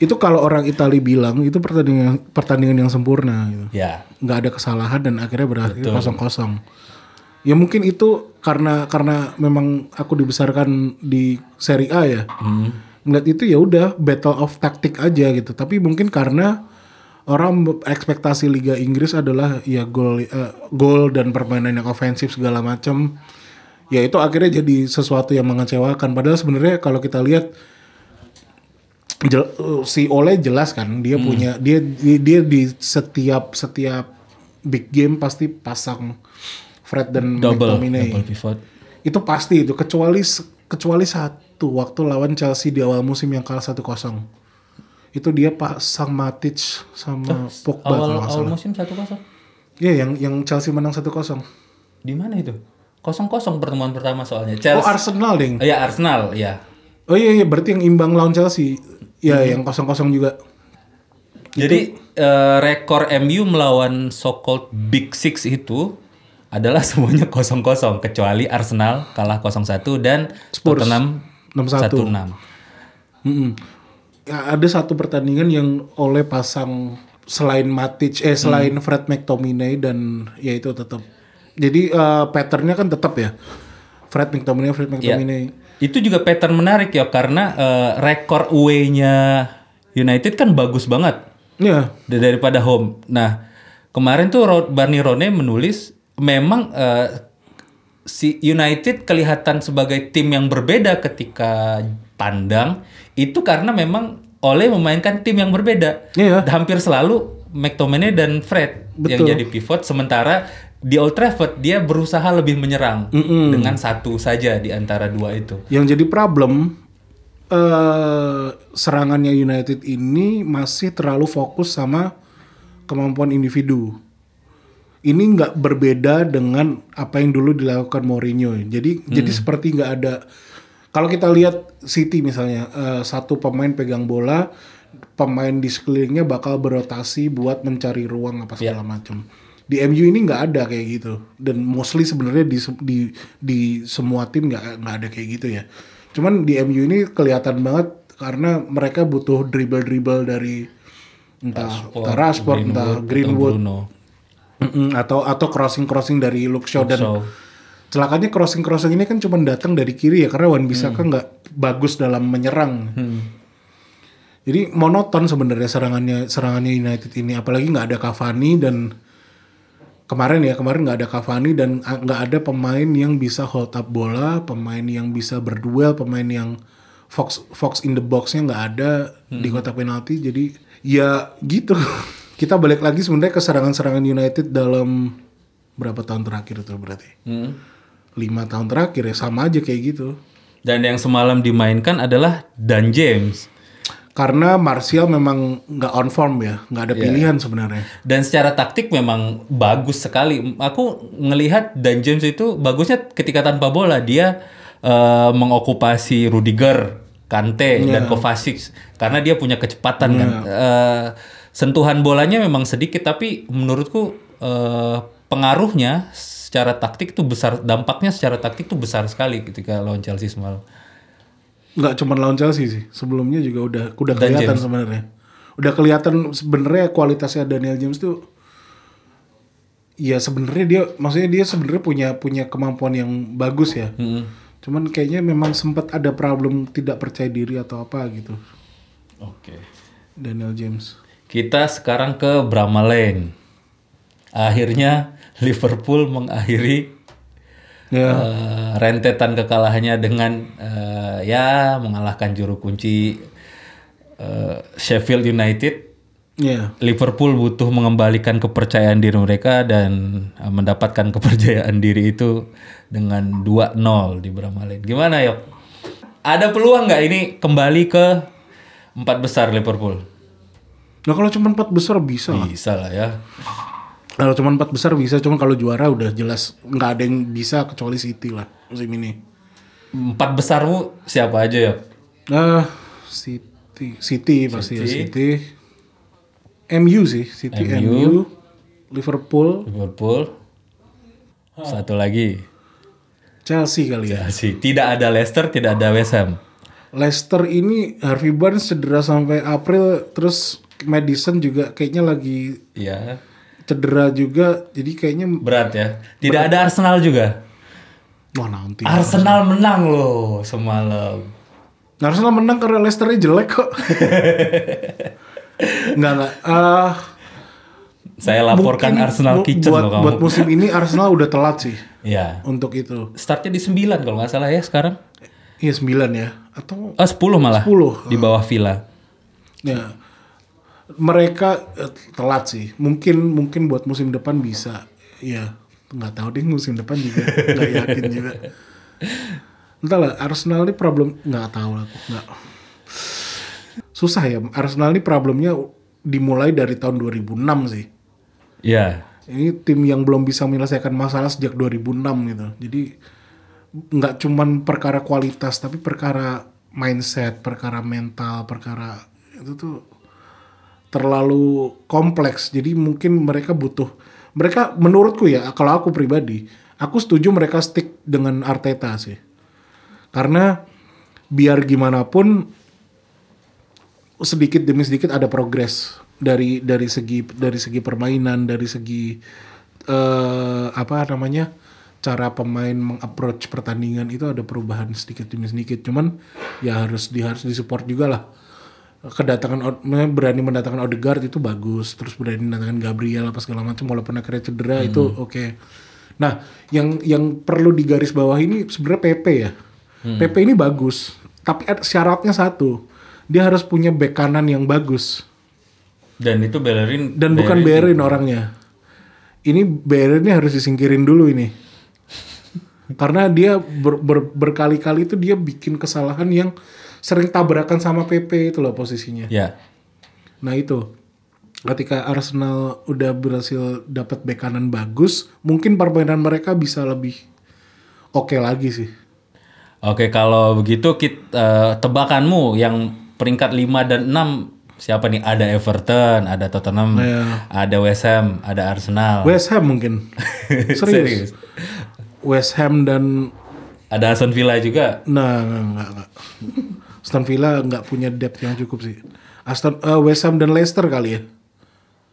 Itu kalau orang Italia bilang itu pertandingan pertandingan yang sempurna gitu. ya, nggak ada kesalahan dan akhirnya berakhir kosong kosong. Ya mungkin itu karena karena memang aku dibesarkan di Serie A ya. Ngeliat itu ya udah battle of tactic aja gitu. Tapi mungkin karena orang ekspektasi Liga Inggris adalah ya gol eh, gol dan permainan yang ofensif segala macam. Ya itu akhirnya jadi sesuatu yang mengecewakan. Padahal sebenarnya kalau kita lihat si Ole jelas kan dia punya dia dia, dia di setiap setiap big game pasti pasang Fred dan Double, McTominay. double pivot. Itu pasti itu kecuali kecuali satu waktu lawan Chelsea di awal musim yang kalah 1-0. Itu dia pasang Matic sama Pogba Awal kalau awal musim satu kosong. Iya, yang yang Chelsea menang 1-0. Di mana itu? Kosong kosong pertemuan pertama soalnya. Oh, Chelsea. Arsenal, Ding. Oh, ya Arsenal, ya. Oh iya iya berarti yang imbang lawan Chelsea. Iya, yang 0-0 juga. Jadi eh, rekor MU melawan so-called Big Six itu adalah semuanya kosong-kosong kecuali Arsenal kalah 0-1 dan Spurs, Tottenham 6-1. 1-6. Mm-mm. Ya, ada satu pertandingan yang oleh pasang selain Matic eh selain Fred McTominay dan ya itu tetap. Jadi eh, patternnya kan tetap ya. Fred McTominay, Fred McTominay. Itu juga pattern menarik ya karena eh, rekor away-nya United kan bagus banget Ya, da- daripada home. Nah, kemarin tuh Barney Rone menulis memang eh, si United kelihatan sebagai tim yang berbeda ketika tandang itu karena memang Ole memainkan tim yang berbeda. Iya. Hampir selalu McTominay dan Fred yang Betul. jadi pivot sementara di Old Trafford dia berusaha lebih menyerang dengan satu saja di antara dua itu. yang jadi problem eh serangannya United ini masih terlalu fokus sama kemampuan individu. Ini nggak berbeda dengan apa yang dulu dilakukan Mourinho. Jadi jadi seperti nggak ada. Kalau kita lihat City misalnya, eh, satu pemain pegang bola, pemain di sekelilingnya bakal berotasi buat mencari ruang apa segala macam. Di MU ini nggak ada kayak gitu. Dan mostly sebenarnya di di di semua tim nggak nggak ada kayak gitu ya. Cuman di MU ini kelihatan banget karena mereka butuh dribble-dribble dari entah entah Rashford, entah Greenwood, Bruno. Mm-mm, atau atau crossing crossing dari Luke Shaw dan celakanya crossing crossing ini kan cuma datang dari kiri ya karena Wan Bissaka nggak bagus dalam menyerang. Jadi monoton sebenarnya serangannya serangannya United ini apalagi nggak ada Cavani dan kemarin ya kemarin nggak ada Cavani dan a- nggak ada pemain yang bisa hold up bola, pemain yang bisa berduel, pemain yang fox fox in the boxnya nggak ada di kotak penalti. Jadi ya gitu. Kita balik lagi sebenarnya ke serangan-serangan United dalam berapa tahun terakhir itu berarti? Hmm. Lima tahun terakhir ya sama aja kayak gitu. Dan yang semalam dimainkan adalah Dan James. Karena Martial memang nggak on form ya, nggak ada pilihan sebenarnya. Dan secara taktik memang bagus sekali. Aku ngelihat Dan James itu bagusnya ketika tanpa bola dia eh, mengokupasi Rudiger, Kante dan Kovacic karena dia punya kecepatan kan. Eh, sentuhan bolanya memang sedikit tapi menurutku eh, pengaruhnya secara taktik itu besar, dampaknya secara taktik itu besar sekali ketika lawan Chelsea semalam. nggak cuma lawan Chelsea sih sebelumnya juga udah udah Dan kelihatan James. sebenarnya udah kelihatan sebenarnya kualitasnya Daniel James tuh ya sebenarnya dia maksudnya dia sebenarnya punya punya kemampuan yang bagus ya cuman kayaknya memang sempat ada problem tidak percaya diri atau apa gitu Oke. Daniel James Kita sekarang ke Bramall Lane. Akhirnya Liverpool mengakhiri ya eh, rentetan kekalahannya dengan eh, ya mengalahkan juru kunci eh, Sheffield United. ya Liverpool butuh mengembalikan kepercayaan diri mereka dan eh, mendapatkan kepercayaan diri itu dengan 2-0 di Bramall Lane. Gimana Yok? Ada peluang nggak ini kembali ke empat besar Liverpool? Nah kalau cuma empat besar bisa lah. Bisa lah ya. kalau cuma empat besar bisa cuman kalau juara udah jelas nggak ada yang bisa kecuali City lah musim ini Empat besarmu siapa aja ya? Ah, City, City pasti ya City. MU sih, City, MU, Liverpool, Liverpool. Satu lagi. Chelsea kali ya. Chelsea. Tidak ada Leicester, tidak ada West Ham. Leicester ini Harvey Barnes cedera sampai April, terus Madison juga kayaknya lagi Iya. cedera juga, jadi kayaknya Berat ya. Tidak ada Arsenal juga. wah nanti. Arsenal menang loh semalam. Arsenal menang karena Leicesternya jelek kok. Enggak enggak. Ah, Saya laporkan mungkin Arsenal bu- Kitchen buat, loh kamu. buat musim ini Arsenal udah telat sih Iya. untuk itu. Startnya di 9 kalau nggak salah ya sekarang. Iya 9 ya atau Oh 10 malah. 10. Di bawah Villa. Ya. Mereka eh, telat sih. Mungkin mungkin buat musim depan bisa. Ya nggak tahu deh musim depan juga nggak yakin juga. Entahlah Arsenal ini problem nggak tahu lah aku nggak susah ya Arsenal ini problemnya dimulai dari tahun 2006 sih. Ya. Ini tim yang belum bisa menyelesaikan masalah sejak 2006 gitu. Jadi nggak cuman perkara kualitas tapi perkara mindset, perkara mental, perkara itu tuh terlalu kompleks. Jadi mungkin mereka butuh mereka menurutku ya kalau aku pribadi, aku setuju mereka stick dengan Arteta sih. Karena biar gimana pun sedikit demi sedikit ada progres dari dari segi dari segi permainan dari segi eh apa namanya cara pemain mengapproach pertandingan itu ada perubahan sedikit demi sedikit cuman ya harus di harus disupport juga lah kedatangan berani mendatangkan Odegaard itu bagus terus berani mendatangkan Gabriel apa segala macam walaupun akhirnya cedera itu oke. Nah yang yang perlu digaris bawah ini sebenarnya PP ya. PP ini bagus tapi syaratnya satu dia harus punya back kanan yang bagus. Dan itu Bellerin dan bukan Berin orangnya. Ini ini harus disingkirin dulu ini. Karena dia ber- ber- berkali-kali itu dia bikin kesalahan yang sering tabrakan sama PP itu loh posisinya. Ya. Nah itu ketika Arsenal udah berhasil dapat bek kanan bagus, mungkin permainan mereka bisa lebih oke lagi sih. Oke, kalau begitu kita tebakanmu yang peringkat 5 dan 6 siapa nih? Ada Everton, ada Tottenham, Iya. ada West Ham, ada Arsenal. West Ham mungkin. Serius. West Ham dan Ada Aston Villa juga. Nah, enggak, enggak, enggak. Aston Villa nggak punya depth yang cukup sih. Aston eh, West Ham dan Leicester kali ya.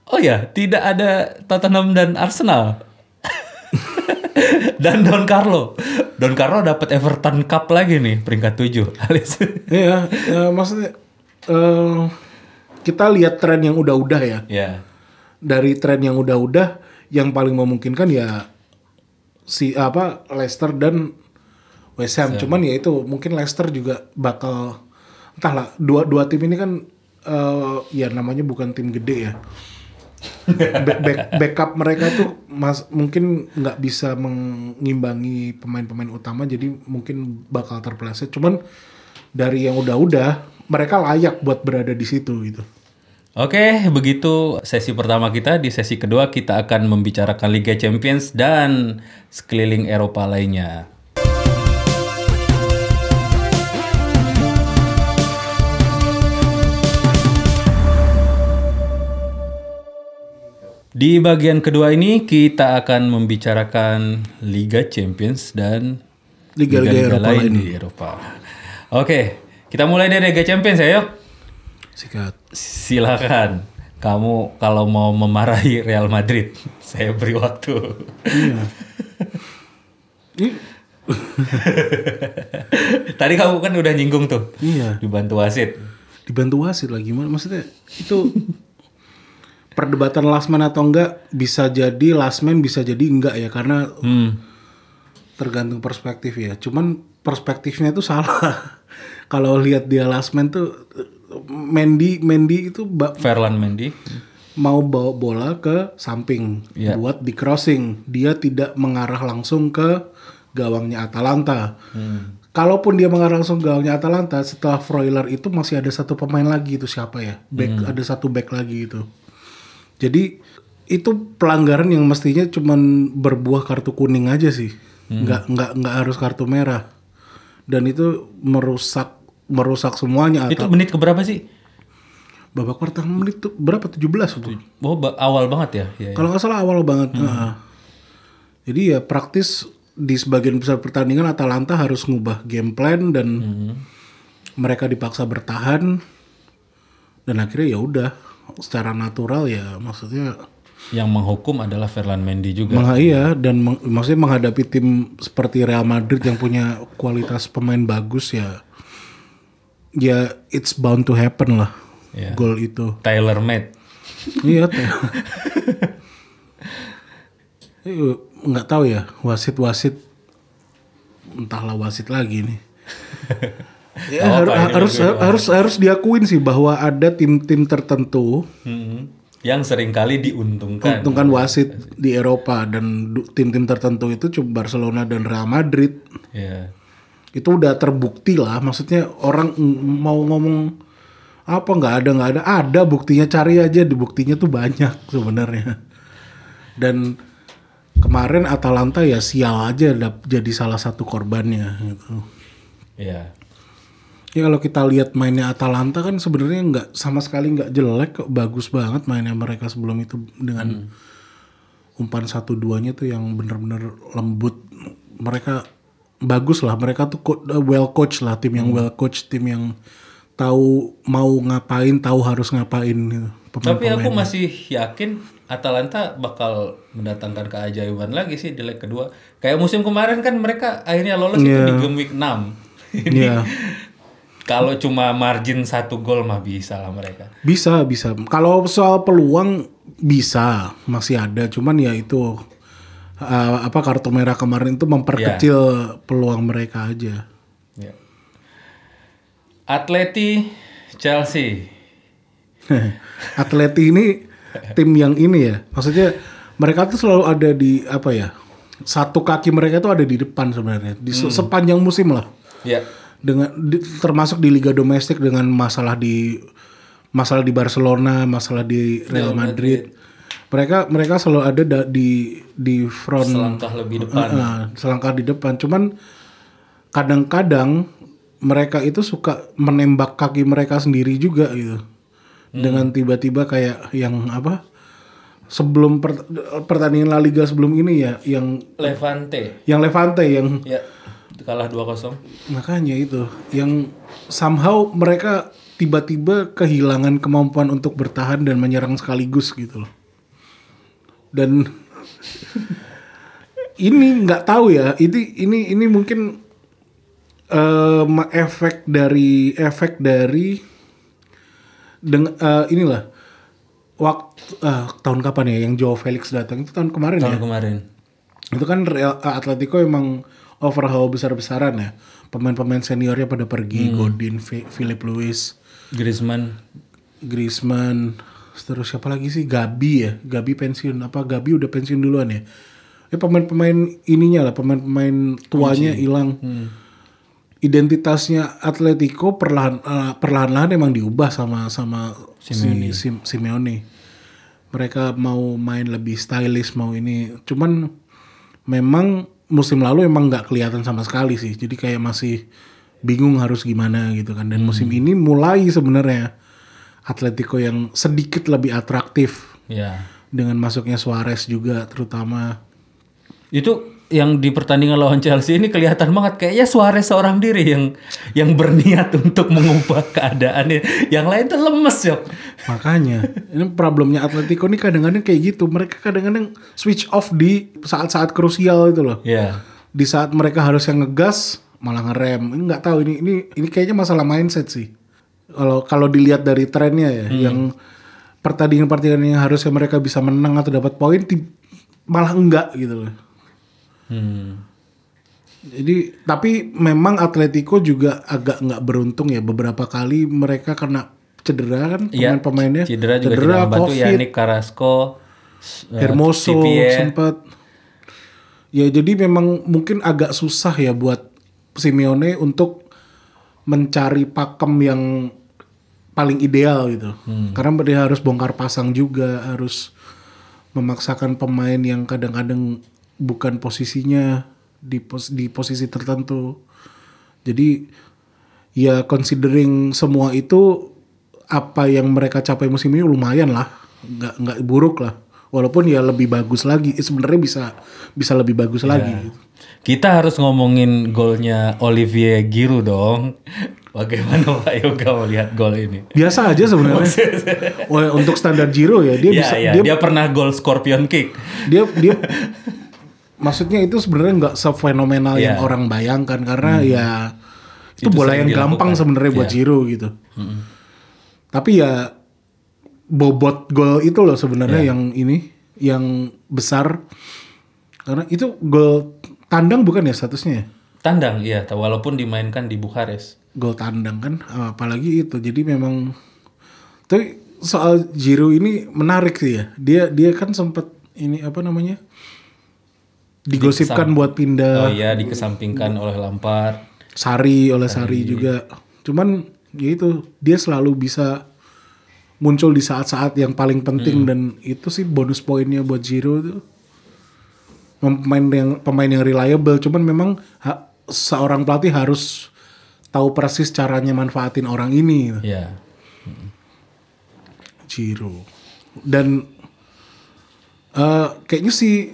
Oh ya, tidak ada Tottenham dan Arsenal. dan Don Carlo. Don Carlo dapat Everton Cup lagi nih, peringkat 7. Alias. Iya, ya, maksudnya eh, kita lihat tren yang udah-udah ya. ya. Dari tren yang udah-udah, yang paling memungkinkan ya si apa Leicester dan West Ham. Cuman ya itu mungkin Leicester juga bakal entahlah dua dua tim ini kan eh, ya namanya bukan tim gede ya. Back- back- backup mereka tuh mas mungkin nggak bisa mengimbangi pemain-pemain utama jadi mungkin bakal terpeleset cuman dari yang udah-udah mereka layak buat berada di situ gitu Oke, begitu sesi pertama kita. Di sesi kedua kita akan membicarakan Liga Champions dan sekeliling Eropa lainnya. Di bagian kedua ini kita akan membicarakan Liga Champions dan Liga-liga Eropa lain di Eropa. Oke, kita mulai dari Liga Champions ya yuk. sikat Silakan. Kamu kalau mau memarahi Real Madrid, saya beri waktu. iya Tadi kamu kan udah nyinggung tuh, iya dibantu wasit. dibantu wasit lah gimana maksudnya itu perdebatan last man atau enggak bisa jadi last man bisa jadi enggak ya karena Hmm. tergantung perspektif ya. Cuman perspektifnya itu salah. Kalau lihat dia last man tuh Mendy Mendy itu Ferland Mendy. mau bawa bola ke samping Iya. buat di crossing. Dia tidak mengarah langsung ke gawangnya Atalanta. Kalaupun dia mengarah langsung gawangnya Atalanta, setelah Freuler itu masih ada satu pemain lagi itu siapa ya? Back ada satu back lagi itu. Jadi itu pelanggaran yang mestinya cuman berbuah kartu kuning aja sih. Nggak nggak nggak harus kartu merah. Dan itu merusak merusak semuanya. Itu Atau menit keberapa sih? babak pertama menit tuh berapa 17 tuh. Oh, ba- awal banget ya. Ya, ya. Kalau nggak salah awal banget. Heeh. Jadi ya praktis di sebagian besar pertandingan Atalanta harus ngubah game plan dan mereka dipaksa bertahan dan akhirnya ya udah secara natural ya maksudnya Yang menghukum adalah Ferland Mendy juga. mengha- iya dan meng- maksudnya menghadapi tim seperti Real Madrid yang punya kualitas pemain bagus ya ya it's bound to happen lah Ya. gol itu. Tyler Made. iya. Eh, nggak tahu ya wasit-wasit entahlah wasit lagi nih. Ya, har- harus harus harus diakuin sih bahwa ada tim-tim tertentu Hmm. Yang sering kali diuntungkan. untungkan wasit di Eropa dan tim-tim tertentu itu cuma Barcelona dan Real Madrid Ya. itu udah terbukti lah maksudnya orang ng- mau ngomong apa nggak ada nggak ada ada buktinya cari aja di buktinya tuh banyak sebenarnya dan kemarin Atalanta ya sial aja jadi salah satu korbannya gitu Ya. Ya kalau kita lihat mainnya Atalanta kan sebenarnya nggak sama sekali nggak jelek kok. Bagus banget mainnya mereka sebelum itu dengan umpan satu duanya tuh yang bener-bener lembut. Mereka bagus lah. Mereka tuh co- well coach lah tim yang well coach tim yang tahu mau ngapain tahu harus ngapain gitu Pemain- Tapi aku masih yakin Atalanta bakal mendatangkan keajaiban lagi sih di leg kedua. Kayak musim kemarin kan mereka akhirnya lolos itu di game week 6. Ini Iya. Kalau cuma margin satu gol mah bisa lah mereka. bisa bisa. Kalau soal peluang bisa. Masih ada. Cuman ya itu uh, apa kartu merah kemarin itu memperkecil peluang mereka aja. Ya. Atleti Chelsea. Atleti ini tim yang ini ya. Maksudnya mereka tuh selalu ada di apa ya satu kaki mereka tuh ada di depan sebenarnya. Di se- sepanjang musim lah. Ya. Dengan di- termasuk di liga domestik dengan masalah di masalah di Barcelona masalah di Real Madrid mereka mereka selalu ada da- di di front Selangkah lebih depan. Nah, selangkah di depan. Cuman kadang-kadang mereka itu suka menembak kaki mereka sendiri juga gitu. Dengan tiba-tiba kayak yang apa? Sebelum per- pertandingan La Liga sebelum ini ya, yang Levante. yang Levante yang Ya. Kalah 2-0. makanya itu, yang somehow mereka tiba-tiba kehilangan kemampuan untuk bertahan dan menyerang sekaligus gitu loh. Dan ini nggak tahu ya, ini ini ini mungkin em, efek dari efek dari dengan eh, inilah waktu eh, tahun kapan ya yang Joe Felix datang itu tahun kemarin ya Tahun kemarin. itu kan Real Atletico emang overhaul besar-besaran ya. Pemain-pemain seniornya pada pergi Godin Fi- Philip Lewis. Griezmann. Griezmann. Terus siapa lagi sih? Gabi ya. Gabi pensiun. Apa Gabi udah pensiun duluan ya? Ya pemain-pemain ininya lah. Pemain-pemain tuanya hilang. Identitasnya Atletico perlahan eh, perlahan-lahan emang diubah sama sama Simeone. si Sim- Simeone. Mereka mau main lebih stylish mau ini. Cuman memang musim lalu emang nggak kelihatan sama sekali sih. Jadi kayak masih bingung harus gimana gitu kan. Dan musim ini mulai sebenarnya Atletico yang sedikit lebih atraktif Ya. dengan masuknya Suarez juga terutama. Itu yang di pertandingan lawan Chelsea ini kelihatan banget. Kayaknya Suarez seorang diri yang yang berniat untuk mengubah keadaannya. Yang lain tuh lemes ya. makanya ini problemnya Atletico ini kadang-kadang kayak gitu. Mereka kadang-kadang switch off di saat-saat krusial itu loh. Ya. di saat mereka harus yang ngegas malah ngerem. Ini nggak tahu ini ini ini kayaknya masalah mindset sih. Kalau kalau dilihat dari trennya ya yang pertandingan-pertandingan yang harusnya mereka bisa menang atau dapat poin malah enggak gitu loh Hmm. jadi tapi memang Atletico juga agak nggak beruntung ya. Beberapa kali mereka kena cedera kan Iya, pemain-pemainnya. Cedera juga tidak membantu. Yannick Carrasco, eh, Hermoso sempat ya jadi memang mungkin agak susah ya buat Simeone untuk mencari pakem yang paling ideal gitu. Karena dia harus bongkar pasang juga harus memaksakan pemain yang kadang-kadang bukan posisinya di pos di posisi tertentu. Jadi ya considering semua itu apa yang mereka capai musim ini lumayan lah. Nggak nggak buruk lah. Walaupun ya lebih bagus lagi. Eh, sebenarnya bisa bisa lebih bagus lagi. Kita harus ngomongin golnya Olivier Giroud dong. Bagaimana Pak Yoga melihat gol ini? biasa aja sebenarnya. Wah, untuk standar Giro ya dia Ya, bisa ya, dia dia pernah gol scorpion kick. dia dia maksudnya itu sebenarnya nggak sefenomenal yang Iya. orang bayangkan karena ya itu, Itu bola yang gampang sebenarnya buat. Giro gitu tapi ya bobot gol itu loh sebenarnya Iya. yang ini yang besar karena itu gol tandang bukan ya statusnya ya? Tandang, iya. Walaupun dimainkan di Bukares. gol tandang kan apalagi itu jadi memang tapi soal Jiro ini menarik sih ya dia dia kan sempat ini apa namanya digosipkan buat pindah. Oh iya dikesampingkan oleh Lampard. Sari oleh Sari. Juga. Cuman ya itu dia selalu bisa muncul di saat-saat yang paling penting dan itu sih bonus poinnya buat Jiro tuh pemain yang pemain yang reliable cuman memang ha- seorang pelatih harus tahu persis caranya manfaatin orang ini. Ya. Jiro dan eh kayaknya sih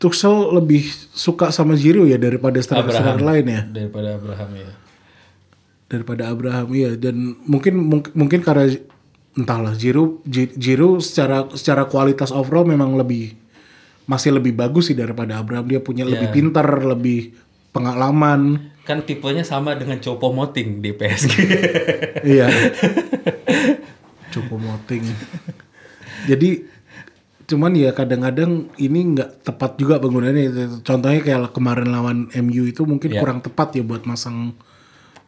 Tuchel lebih suka sama Jiro ya daripada striker-striker lain ya? Daripada Abraham ya. daripada Abraham iya. Dan mungkin mung- mungkin karena entahlah Jiro Ji- Jiro secara secara kualitas overall memang lebih masih lebih bagus sih daripada Abraham. Dia punya lebih pintar lebih pengalaman. Kan tipenya sama dengan Chopo Moting di PSG. iya. Cukup moting. Jadi cuman ya kadang-kadang ini nggak tepat juga penggunaannya. Contohnya kayak kemarin lawan MU itu mungkin kurang tepat ya buat masang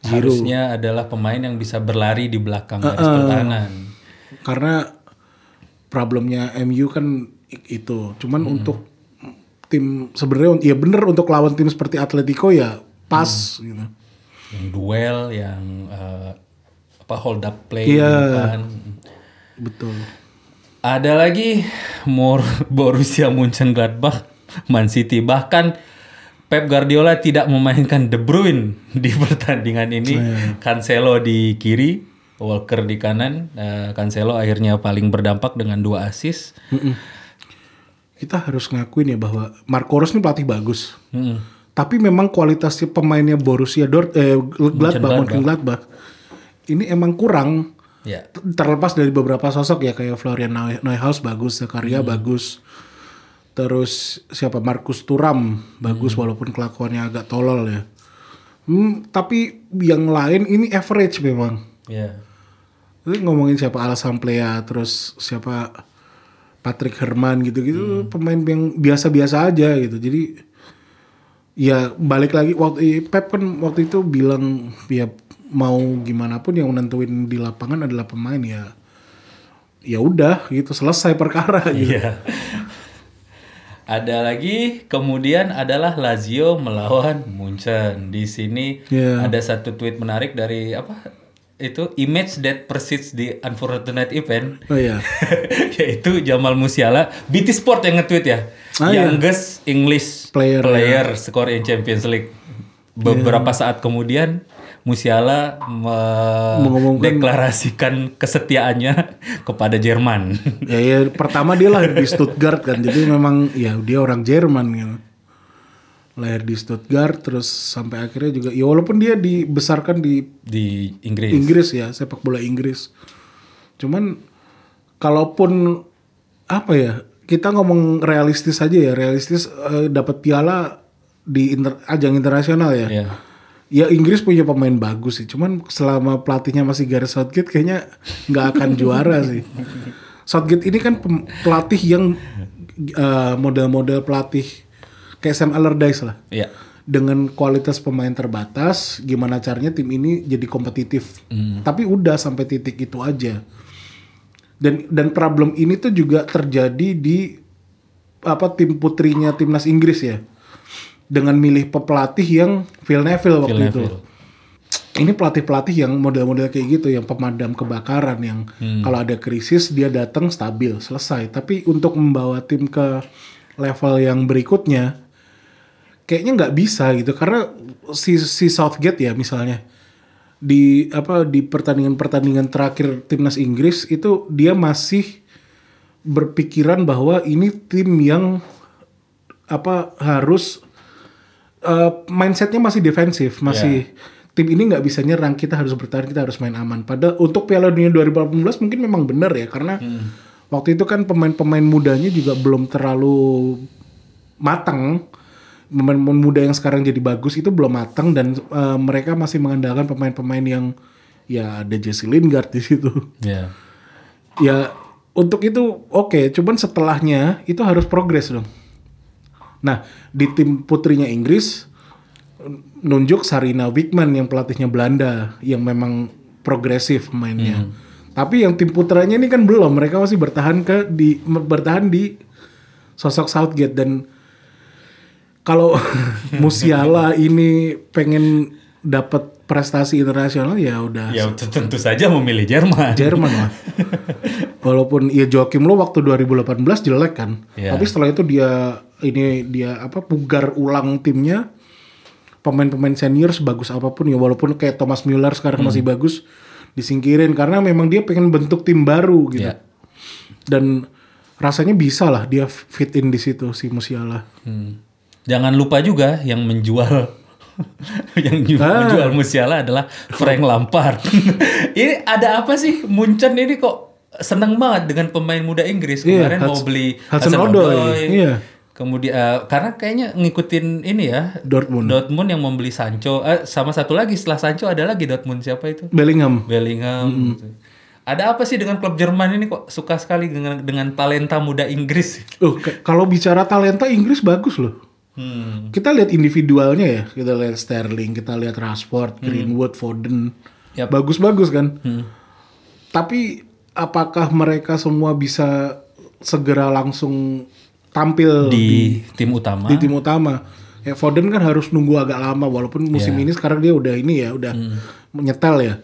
Jiro Harusnya adalah pemain yang bisa berlari di belakang garis pertahanan. karena problemnya MU kan itu. Cuman untuk tim sebenarnya ya bener untuk lawan tim seperti Atletico ya pas gitu. Yang duel, yang eh, apa hold up play Iya. di depan. betul Ada lagi Mor Borussia Mönchengladbach, Man City bahkan Pep Guardiola tidak memainkan De Bruyne di pertandingan ini. Cancelo di kiri, Walker di kanan. Eh, Cancelo akhirnya paling berdampak dengan dua assist. kita harus ngakuin ya bahwa Marco Rose ini pelatih bagus Mm-mm. tapi memang kualitasnya pemainnya Borussia Dort eh Gladbach Mönchengladbach ini emang kurang Ya, terlepas dari beberapa sosok ya kayak Florian Neu- Neuhaus bagus, Zakaria bagus. Terus siapa Markus Turam bagus walaupun kelakuannya agak tolol ya. Hmm, tapi yang lain ini average memang. ya. Jadi ngomongin siapa Alasan Plea, terus siapa Patrick Herman gitu-gitu pemain yang biasa-biasa aja gitu. Jadi ya balik lagi waktu Pep kan waktu itu bilang ya mau gimana pun yang nentuin di lapangan adalah pemain ya ya udah gitu selesai perkara gitu. Iya. Ada lagi, kemudian adalah Lazio melawan Munchen. Di sini Iya. ada satu tweet menarik dari apa? Itu image that persists the unfortunate event. Oh iya. yaitu Jamal Musiala, BT Sport yang nge-tweet ya. Ah, iya. Youngest English Player, player, score in Champions League. Beberapa saat kemudian Musiala mendeklarasikan kesetiaannya kepada Jerman. ya, ya pertama dia lahir di Stuttgart kan. Jadi memang ya dia orang Jerman gitu. Lahir di Stuttgart terus sampai akhirnya juga ya walaupun dia dibesarkan di di Inggris. Inggris ya, sepak bola Inggris. Cuman kalaupun apa ya, kita ngomong realistis aja ya, realistis eh, dapat piala di inter- ajang internasional ya. Iya. Ya Inggris punya pemain bagus sih, cuman selama pelatihnya masih Gareth Southgate kayaknya nggak akan juara sih. Southgate ini kan pelatih yang eh, model-model pelatih kayak Sam Allardyce lah Iya. dengan kualitas pemain terbatas, gimana caranya tim ini jadi kompetitif. Tapi udah sampai titik itu aja. Dan dan problem ini tuh juga terjadi di apa tim putrinya timnas Inggris ya. Dengan milih pelatih yang Phil Neville waktu Phil itu. Neville. Ini pelatih-pelatih yang model-model kayak gitu, yang pemadam kebakaran, yang kalau ada krisis dia datang stabil, selesai. Tapi untuk membawa tim ke level yang berikutnya, kayaknya nggak bisa gitu karena si si Southgate ya misalnya di apa di pertandingan-pertandingan terakhir timnas Inggris itu dia masih berpikiran bahwa ini tim yang apa harus eh, mindsetnya masih defensif masih tim ini nggak bisa nyerang kita harus bertahan kita harus main aman pada untuk Piala Dunia 2018 mungkin memang benar ya karena waktu itu kan pemain-pemain mudanya juga belum terlalu matang pemain-pemain muda yang sekarang jadi bagus itu belum matang dan eh, mereka masih mengandalkan pemain-pemain yang ya ada Jesse Lingard di situ. Iya. ya untuk itu oke, cuman setelahnya itu harus progres dong. Nah di tim putrinya Inggris nunjuk Sarina Wigman yang pelatihnya Belanda yang memang progresif mainnya. Tapi yang tim putranya ini kan belum, mereka masih bertahan ke di bertahan di sosok Southgate dan kalau Musiala ini pengen dapat prestasi internasional ya udah Ya tentu saja memilih Jerman. Jerman lah. Walaupun ya Joachim Low waktu 2018 jelek kan. Iya. Tapi setelah itu dia ini dia apa pugar ulang timnya. Pemain-pemain senior sebagus apa pun ya walaupun kayak Thomas Müller sekarang masih bagus disingkirin karena memang dia pengen bentuk tim baru gitu. Iya. Dan rasanya bisa lah dia fit in di situ si Musiala. Hmm. Jangan lupa juga yang menjual yang Ah. menjual Musiala adalah Frank Lampard. ini ada apa sih Munchen ini kok seneng banget dengan pemain muda Inggris Iya, kemarin mau Hudson- beli Hudson Odoi, iya. Kemudian eh, karena kayaknya ngikutin ini ya Dortmund. Dortmund yang membeli Sancho. Eh, sama satu lagi setelah Sancho ada lagi Dortmund siapa itu? Bellingham. Bellingham. gitu. Ada apa sih dengan klub Jerman ini kok suka sekali dengan dengan talenta muda Inggris? Loh, k- kalau bicara talenta Inggris bagus loh. Hmm. Kita lihat individualnya ya, kita lihat Sterling, kita lihat Rashford, Greenwood, Foden, Yap. bagus-bagus kan. Tapi apakah mereka semua bisa segera langsung tampil Di tim utama. di tim utama? Ya Foden kan harus nunggu agak lama, walaupun musim ini sekarang dia udah ini ya, udah menyetel ya.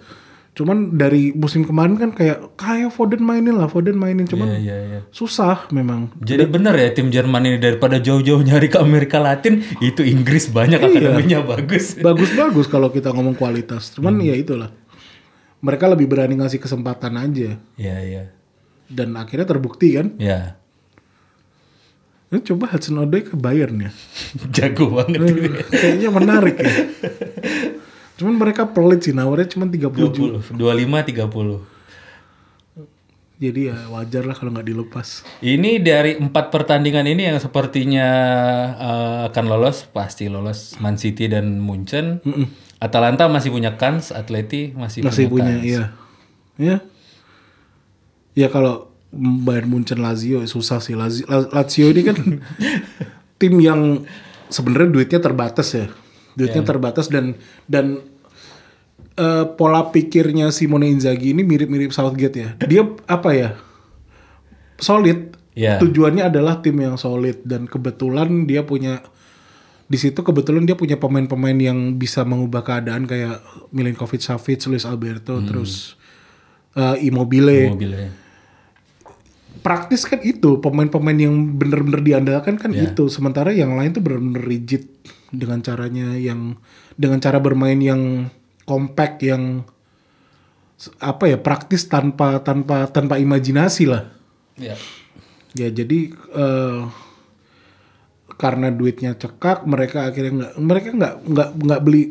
Cuman dari musim kemarin kan kayak kayak Foden mainin lah, Foden mainin, cuman Iya, iya, iya. susah memang. Jadi bener ya tim Jerman ini daripada jauh-jauh nyari ke Amerika Latin itu Inggris banyak akademinya bagus. bagus-bagus kalau kita ngomong kualitas. Cuman ya itulah. Mereka lebih berani ngasih kesempatan aja Iya iya. dan akhirnya terbukti kan. Ya Ini coba Hudson Odoi ke Bayern ya. jago banget ini. Kayaknya menarik ya. Cuman mereka pelit sih nawarnya cuma 30 juta. 20, 25 30. Jadi ya wajar lah kalau nggak dilepas. Ini dari empat pertandingan ini yang sepertinya eh, akan lolos pasti lolos Man City dan Munchen. Atalanta masih punya kans, Atleti masih, Masih punya, punya kans. iya. Ya. Ya kalau Bayern Munchen Lazio susah sih. Lazio, Lazio ini kan tim yang sebenarnya duitnya terbatas ya. Duitnya terbatas dan dan eh, pola pikirnya Simone Inzaghi ini mirip-mirip Southgate ya. Dia apa ya? Solid. Iya. Tujuannya adalah tim yang solid dan kebetulan dia punya di situ kebetulan dia punya pemain-pemain yang bisa mengubah keadaan kayak Milinkovic Savic, Luis Alberto, terus eh, Immobile. Mobilnya. Praktis kan itu pemain-pemain yang bener-bener diandalkan kan itu. Sementara yang lain tuh bener-bener rigid dengan caranya yang dengan cara bermain yang compact yang apa ya praktis tanpa tanpa tanpa imajinasi lah. Ya. Ya jadi eh, karena duitnya cekak mereka akhirnya nggak mereka nggak nggak nggak beli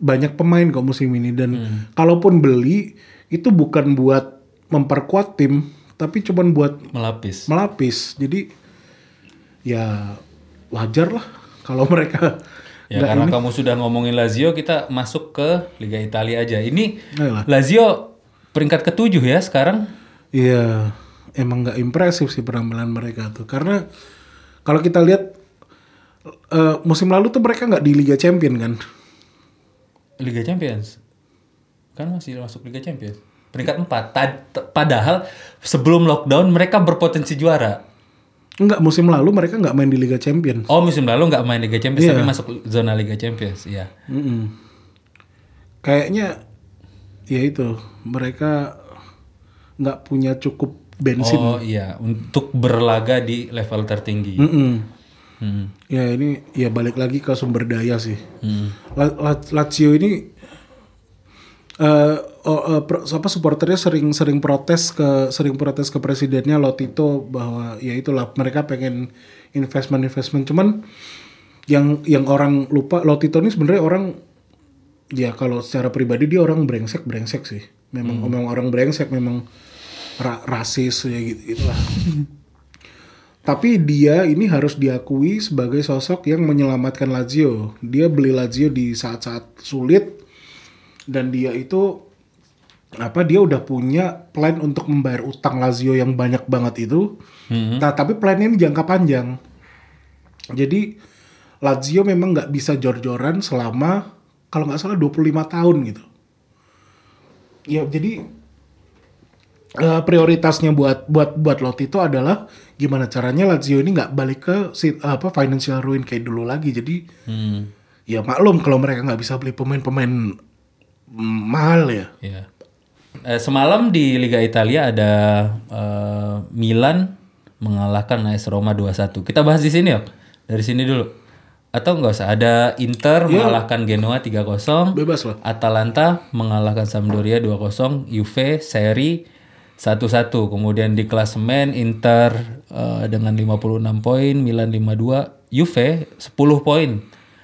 banyak pemain kok musim ini dan kalaupun beli itu bukan buat memperkuat tim tapi cuman buat Melapis. melapis jadi ya wajar lah kalau mereka Ya karena kamu sudah ngomongin Lazio, kita masuk ke Liga Italia aja. Ini Ayolah. Lazio peringkat ketujuh ya sekarang. Iya, emang nggak impresif sih penampilan mereka tuh. Karena kalau kita lihat eh, musim lalu tuh mereka nggak di Liga Champion kan? Liga Champions. Kan masih masuk Liga Champions. Peringkat 4. padahal sebelum lockdown mereka berpotensi juara. Enggak, musim lalu mereka nggak main di Liga Champion. Oh musim lalu nggak main Liga Champions Iya. tapi masuk zona Liga Champions. Iya. Mm-mm. Kayaknya ya itu mereka nggak punya cukup bensin. Oh iya untuk berlaga di level tertinggi. Mm-mm. Hmm. Ya ini ya balik lagi ke sumber daya sih. Hmm. La- La- Lazio ini eh, pro- apa supporternya sering sering protes ke sering protes ke presidennya Lotito bahwa ya itulah mereka pengen investment investment cuman yang yang orang lupa Lotito ini sebenarnya orang ya kalau secara pribadi dia orang brengsek brengsek sih. Memang memang orang brengsek memang ra- rasis ya gitu gitulah tapi dia ini harus diakui sebagai sosok yang menyelamatkan Lazio. Dia beli Lazio di saat-saat sulit dan dia itu apa dia udah punya plan untuk membayar utang Lazio yang banyak banget itu. Nah, tapi plannya ini jangka panjang. Jadi Lazio memang nggak bisa jor-joran selama kalau nggak salah 25 tahun gitu. Ya jadi eh, prioritasnya buat buat buat Lotti itu adalah gimana caranya Lazio ini nggak balik ke apa financial ruin kayak dulu lagi. Jadi Hmm. ya maklum kalau mereka nggak bisa beli pemain-pemain mm, mahal ya. Iya. Eh, semalam di Liga Italia ada eh, Milan mengalahkan AS Roma 2-1. Kita bahas di sini ya. Dari sini dulu. Atau nggak usah. Ada Inter mengalahkan Genoa 3-0. Bebas lah. Atalanta mengalahkan Sampdoria 2-0, Juve seri 1-1. Kemudian di klasemen Inter eh, dengan 56 poin, Milan 52, Juve 10 poin.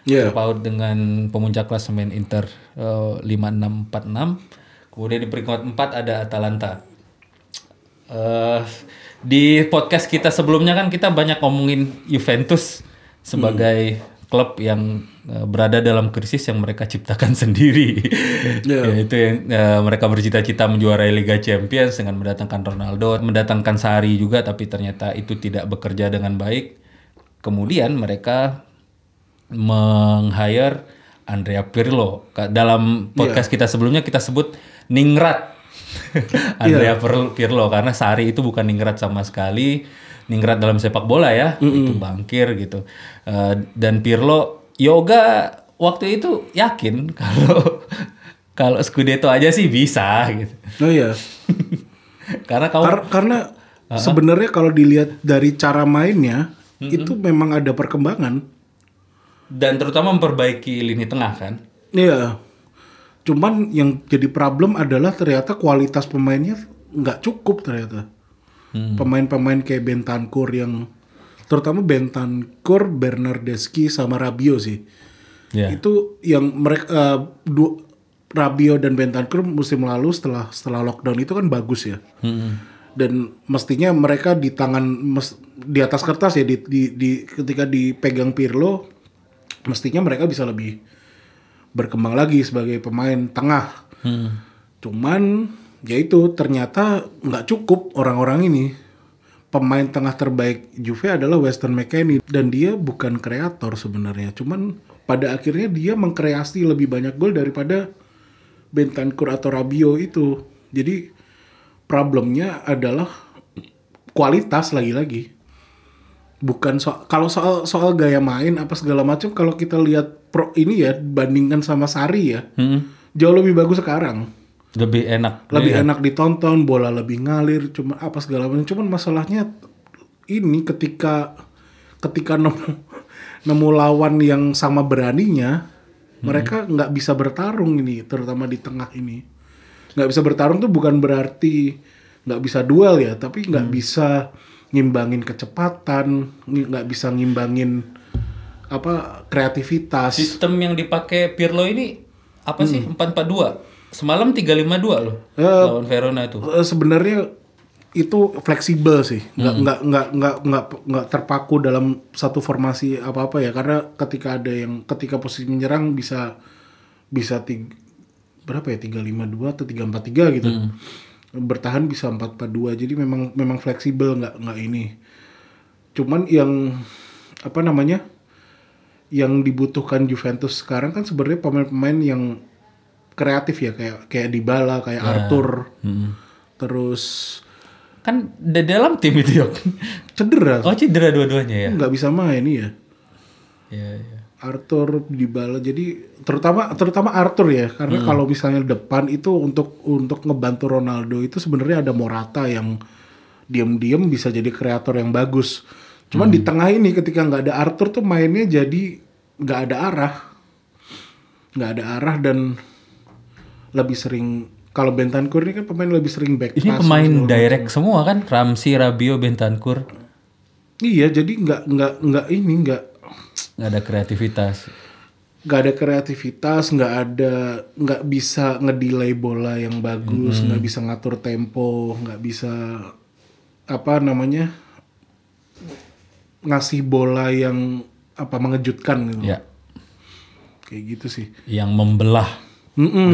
Iya. Terpaut dengan pemuncak klasemen Inter eh, 5646. Kemudian di peringkat 4 ada Atalanta. Eh di podcast kita sebelumnya kan kita banyak ngomongin Juventus sebagai klub yang eh, berada dalam krisis yang mereka ciptakan sendiri. Iya. Yaitu yang eh, mereka bercita-cita menjuarai Liga Champions dengan mendatangkan Ronaldo, mendatangkan Sari juga tapi ternyata itu tidak bekerja dengan baik. Kemudian mereka meng-hire Andrea Pirlo. Dalam podcast kita sebelumnya kita sebut Ningrat. Andrea Pirlo, Pirlo karena Sari itu bukan Ningrat sama sekali. Ningrat dalam sepak bola ya, itu bangkir gitu. Eh, dan Pirlo yoga waktu itu yakin kalau kalau Scudetto aja sih bisa gitu. Oh iya. karena kamu Kar- karena sebenarnya kalau dilihat dari cara mainnya itu memang ada perkembangan. Dan terutama memperbaiki lini tengah kan. Iya. Cuman yang jadi problem adalah ternyata kualitas pemainnya nggak cukup ternyata. Pemain-pemain kayak Bentancur yang terutama Bentancur, Bernardeschi sama Rabio sih. Ya. Itu yang mereka eh, du- Rabio dan Bentancur musim lalu setelah setelah lockdown itu kan bagus ya. Dan mestinya mereka di tangan mes- di atas kertas ya di, di, di ketika dipegang Pirlo mestinya mereka bisa lebih berkembang lagi sebagai pemain tengah. Cuman ya itu ternyata nggak cukup orang-orang ini. Pemain tengah terbaik Juve adalah Weston McKennie dan dia bukan kreator sebenarnya. Cuman pada akhirnya dia mengkreasi lebih banyak gol daripada Bentancur atau Rabio itu. Jadi problemnya adalah kualitas lagi-lagi bukan soal kalau soal soal gaya main apa segala macam kalau kita lihat pro ini ya bandingkan sama Sari ya Hmm. jauh lebih bagus sekarang Lebih enak. lebih Iya. enak ditonton bola lebih ngalir cuma apa segala macam cuman masalahnya ini ketika ketika nemu nemu lawan yang sama beraninya mereka nggak bisa bertarung ini terutama di tengah ini nggak bisa bertarung tuh bukan berarti nggak bisa duel ya tapi nggak bisa ngimbangin kecepatan nggak bisa ngimbangin apa kreativitas Sistem yang dipakai Pirlo ini apa sih? 442. Semalam 352 loh. lawan Verona itu. Eh, sebenarnya itu fleksibel sih nggak nggak nggak nggak nggak nggak terpaku dalam satu formasi apa apa ya karena ketika ada yang ketika posisi menyerang bisa bisa tiga, berapa ya tiga lima dua atau tiga empat tiga gitu bertahan bisa empat empat dua. Jadi memang memang fleksibel nggak nggak ini. Cuman yang apa namanya yang dibutuhkan Juventus sekarang kan sebenarnya pemain-pemain yang kreatif ya. Kayak kayak Dybala kayak Arthur. terus Kan di dalam tim itu ya. cedera. Oh cedera dua-duanya ya. nggak bisa main iya. Iya, iya. Arthur Dybala jadi terutama terutama Arthur ya karena kalau misalnya depan itu untuk untuk ngebantu Ronaldo itu sebenarnya ada Morata yang diam-diam bisa jadi kreator yang bagus. Cuman di tengah ini ketika nggak ada Arthur tuh mainnya jadi nggak ada arah. Nggak ada arah dan lebih sering kalau Bentancur ini kan pemain lebih sering back Ini pass pemain direct semua kan? Ramsey, Rabio, Bentancur. Iya, jadi nggak nggak nggak ini nggak Nggak ada kreativitas. nggak ada kreativitas, nggak ada nggak bisa ngedelay bola yang bagus, nggak bisa ngatur tempo, nggak bisa apa namanya ngasih bola yang apa mengejutkan gitu. Ya. Kayak gitu sih. Yang membelah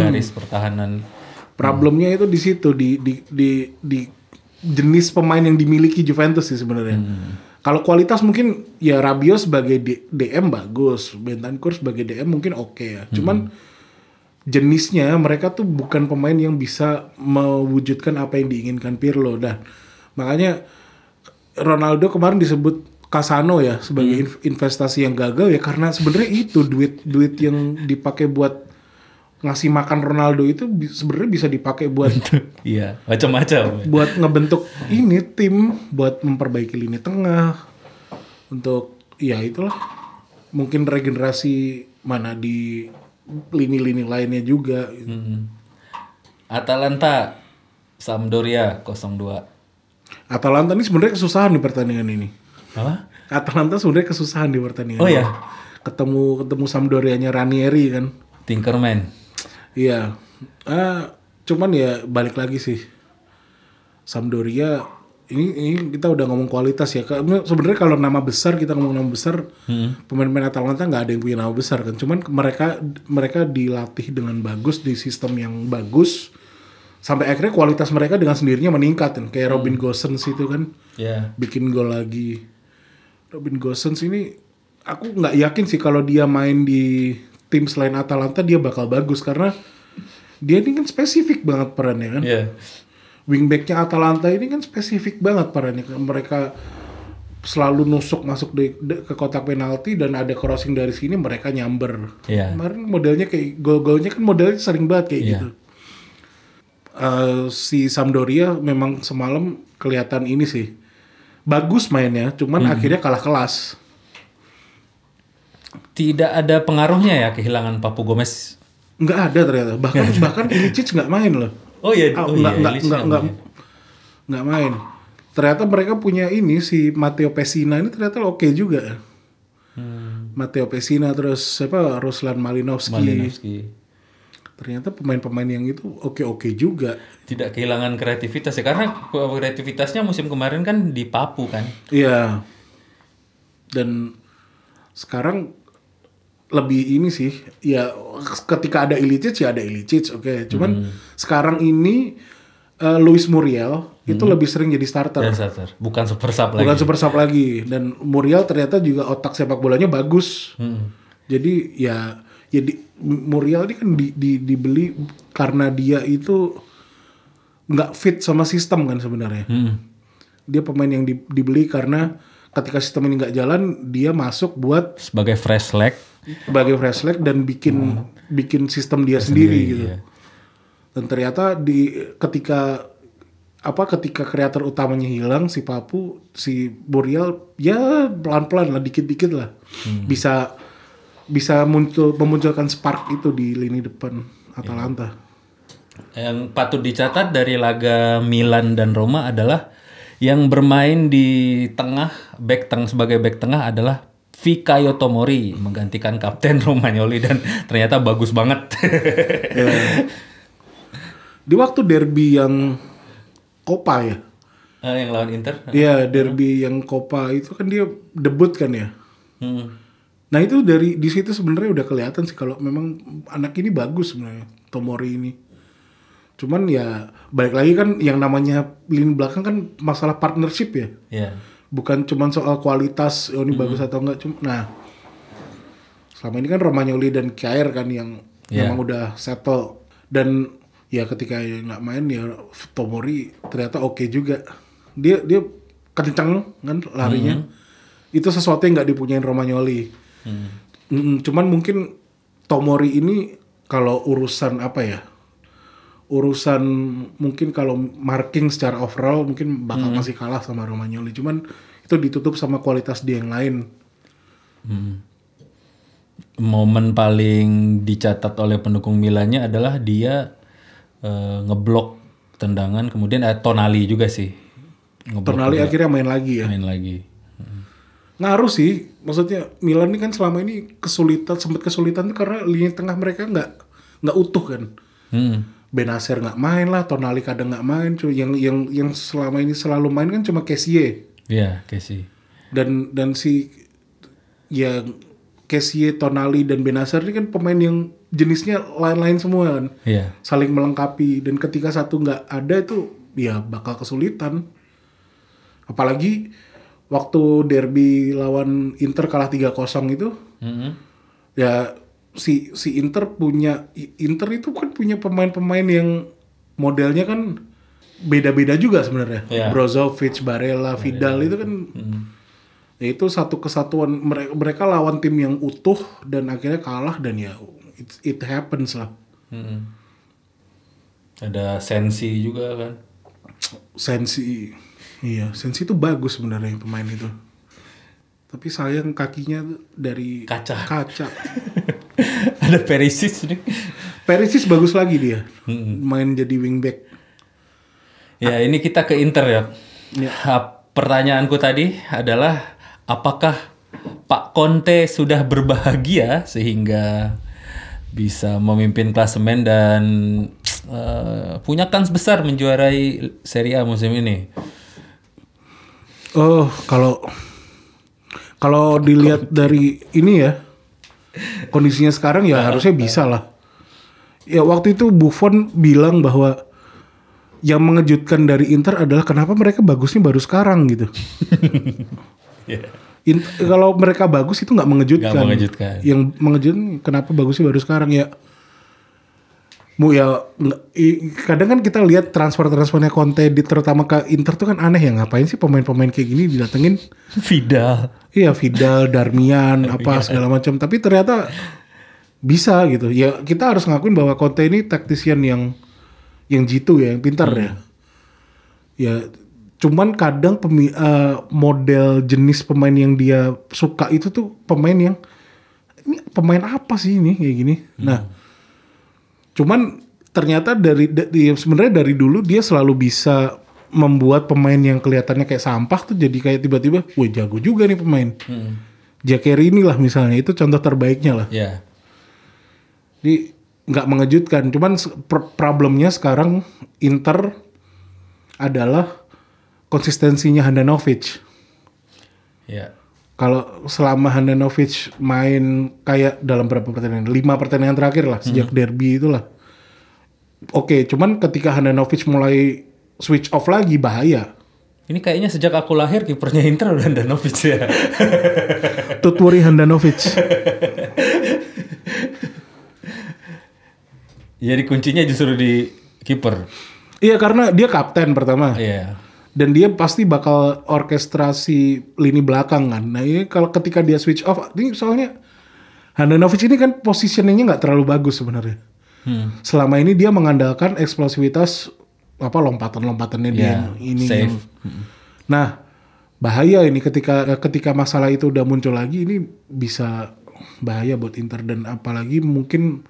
garis pertahanan. Problemnya itu di situ di di di di jenis pemain yang dimiliki Juventus sih sebenarnya. Kalau kualitas mungkin ya Rabiot sebagai D- DM bagus, Bentancur sebagai DM mungkin oke ya. Cuman jenisnya mereka tuh bukan pemain yang bisa mewujudkan apa yang diinginkan Pirlo. Dan makanya Ronaldo kemarin disebut Casano ya sebagai inv- investasi yang gagal ya karena sebenarnya itu duit duit yang dipakai buat ngasih makan Ronaldo itu sebenarnya bisa dipakai buat Iya, macam-macam. buat ngebentuk ini tim buat memperbaiki lini tengah untuk ya itulah mungkin regenerasi mana di lini-lini lainnya juga gitu. Hmm. Atalanta Sampdoria 0-2. Atalanta ini sebenarnya kesusahan di pertandingan ini Apa? Atalanta sebenarnya kesusahan di pertandingan Oh ya, ketemu ketemu Sampdorianya Ranieri kan Tinkerman. Iya ah cuman ya balik lagi sih Sampdoria ini, ini kita udah ngomong kualitas ya. Sebenarnya kalau nama besar kita ngomong nama besar, pemain-pemain Atalanta nggak ada yang punya nama besar kan. Cuman mereka mereka dilatih dengan bagus di sistem yang bagus sampai akhirnya kualitas mereka dengan sendirinya meningkat kan. Kayak Robin Gosens itu kan Ya. bikin gol lagi. Robin Gosens ini aku nggak yakin sih kalau dia main di tim selain Atalanta dia bakal bagus karena dia ini kan spesifik banget perannya kan Iya. wingbacknya Atalanta ini kan spesifik banget perannya mereka selalu nusuk masuk di, de- ke kotak penalti dan ada crossing dari sini mereka nyamber Iya. kemarin modelnya kayak gol-golnya kan modelnya sering banget kayak Iya. gitu Eh, si Sampdoria memang semalam kelihatan ini sih bagus mainnya cuman Hmm. akhirnya kalah kelas Tidak ada pengaruhnya ya kehilangan Papu Gomez. nggak ada ternyata bahkan bahkan Ilicic nggak main loh Oh iya, Ah, oh nggak iya, nggak Elise nggak nggak main. nggak main. Ternyata mereka punya ini si Matteo Pessina ini ternyata oke juga. Hmm. Matteo Pessina terus siapa Ruslan Malinowski. Malinowski. Ternyata pemain-pemain yang itu oke-oke juga. Tidak kehilangan kreativitas ya karena kreativitasnya musim kemarin kan di Papu kan. Iya. Dan sekarang lebih ini sih ya ketika ada Ilicic ya ada Ilicic oke cuman Hmm. sekarang ini eh, Luis Muriel itu lebih sering jadi starter Dan starter, bukan super sub lagi. bukan super sub lagi dan Muriel ternyata juga otak sepak bolanya bagus Hmm. jadi ya ya di- Muriel ini kan di, di- dibeli karena dia itu nggak fit sama sistem kan sebenarnya Hmm. dia pemain yang di- dibeli karena ketika sistem ini nggak jalan dia masuk buat Sebagai fresh leg sebagai fresh leg dan bikin bikin sistem dia sendiri, gitu iya. dan ternyata di ketika apa ketika kreator utamanya hilang si Papu si Muriel ya pelan-pelan lah dikit-dikit lah. Bisa bisa muncul memunculkan spark itu di lini depan Atalanta. Yang patut dicatat dari laga Milan dan Roma adalah yang bermain di tengah back teng sebagai back tengah adalah Fikayo Tomori menggantikan kapten Romagnoli dan ternyata bagus banget. Di waktu derby yang Copa ya, Eh, yang lawan Inter. Iya derby yang Copa itu kan dia debut kan ya. Hmm. Nah itu dari di situ sebenarnya udah kelihatan sih kalau memang anak ini bagus sebenarnya Tomori ini. Cuman ya balik lagi kan yang namanya lini belakang kan masalah partnership ya. Ya. Bukan cuman soal kualitas oh ini bagus atau enggak cuma nah selama ini kan Romagnoli dan Kjaer kan yang Iya. memang udah settle dan ya ketika nggak main ya Tomori ternyata oke juga. Dia dia kencang kan larinya. Itu sesuatu yang nggak dipunyain Romagnoli. Mm, cuman mungkin Tomori ini kalau urusan apa ya? Urusan mungkin kalau marking secara overall mungkin bakal masih kalah sama Romagnoli. Cuman itu ditutup sama kualitas dia yang lain. Momen paling dicatat oleh pendukung Milannya adalah dia eh, ngeblok tendangan kemudian eh, Tonali juga sih. Ngeblok Tonali akhirnya main lagi ya. main lagi. Ngaruh sih. Maksudnya Milan ini kan selama ini kesulitan sempat kesulitan karena lini tengah mereka nggak nggak utuh kan. Hmm. Benacer nggak main lah, Tonali kadang nggak main. Cuma yang yang yang selama ini selalu main kan cuma Kessie. Iya, Casey. dan dan si ya Kessie, Tonali dan Benacer ini kan pemain yang jenisnya lain-lain semua kan Iya. saling melengkapi dan ketika satu nggak ada itu ya bakal kesulitan apalagi waktu derby lawan Inter kalah 3-0 itu Mm-mm. ya si si Inter punya Inter itu kan punya pemain-pemain yang modelnya kan beda-beda juga sebenarnya. Iya. Brozovic, Barella, Vidal itu kan ya itu satu kesatuan mereka mereka lawan tim yang utuh dan akhirnya kalah dan ya it, it happens lah. Mm-mm. Ada sensi juga kan. Sensi iya, Sensi itu bagus sebenarnya pemain itu. Tapi sayang kakinya dari Kaca. Kaca. Ada Perisic nih. Perisic bagus lagi dia. Main jadi wingback. Ya ini kita ke Inter ya. Ya. Ha, Pertanyaanku tadi adalah apakah Pak Conte sudah berbahagia sehingga bisa memimpin klasemen dan eh, punya kans besar menjuarai Serie A musim ini? Oh, kalau kalau dilihat dari ini ya kondisinya sekarang ya harusnya bisa lah. Ya waktu itu Buffon bilang bahwa yang mengejutkan dari Inter adalah kenapa mereka bagusnya baru sekarang gitu. Ya. In- kalau mereka bagus itu nggak mengejutkan. Nggak mengejutkan. Yang mengejutkan kenapa bagusnya baru sekarang ya. Mu ya kadang kan kita lihat transfer-transfernya Conte di terutama ke Inter tuh kan aneh ya ngapain sih pemain-pemain kayak gini didatengin Vidal. Iya Vidal, Darmian, apa segala macam. Tapi ternyata bisa gitu. Ya kita harus ngakuin bahwa Conte ini taktisian yang yang jitu ya, yang pintar ya. Ya cuman kadang pemi- eh, model jenis pemain yang dia suka itu tuh pemain yang ini pemain apa sih ini kayak gini. Nah, cuman ternyata dari da- di- sebenarnya dari dulu dia selalu bisa membuat pemain yang kelihatannya kayak sampah tuh jadi kayak tiba-tiba, wah jago juga nih pemain. Jakeri inilah misalnya itu contoh terbaiknya lah. Ya. Jadi nggak mengejutkan. Cuman pr- problemnya sekarang Inter adalah konsistensinya Handanovic. Ya. Kalau selama Handanovic main kayak dalam berapa pertandingan? Lima pertandingan terakhir lah sejak derby itulah. Oke, cuman ketika Handanovic mulai switch off lagi bahaya. Ini kayaknya sejak aku lahir kipernya Inter udah Andanovic ya. Tutwori Handanovic. Jadi kuncinya justru di kiper. iya karena dia kapten pertama. Iya. Dan dia pasti bakal orkestrasi lini belakang kan. Nah ini kalau ketika dia switch off, ini soalnya Handanovic ini kan positioningnya nggak terlalu bagus sebenarnya. Hmm. Selama ini dia mengandalkan eksplosivitas apa lompatan-lompatannya dia Ya, ini. safe. yang- Nah bahaya ini ketika ketika masalah itu udah muncul lagi ini bisa bahaya buat Inter dan apalagi mungkin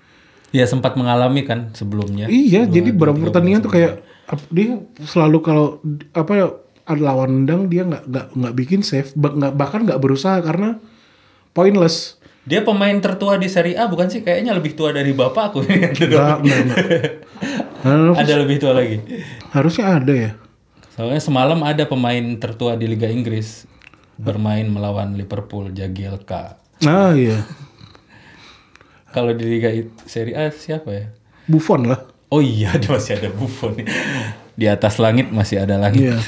Ya sempat mengalami kan sebelumnya. Iya, jadi beberapa pertandingan tuh kayak dia selalu kalau apa ya ada lawan nendang dia nggak nggak nggak bikin save, nggak bahkan nggak berusaha karena pointless. Dia pemain tertua di Serie A bukan sih? Kayaknya lebih tua dari bapakku. Nggak, nggak, nggak. Nah, ada lebih tua lagi. harusnya ada ya. Soalnya semalam ada pemain tertua di Liga Inggris bermain melawan Liverpool, Jagielka. Nah iya, Kalau di Liga Serie A siapa ya? Buffon lah. Oh iya, dia masih ada Buffon. Di atas langit masih ada langit. Iya.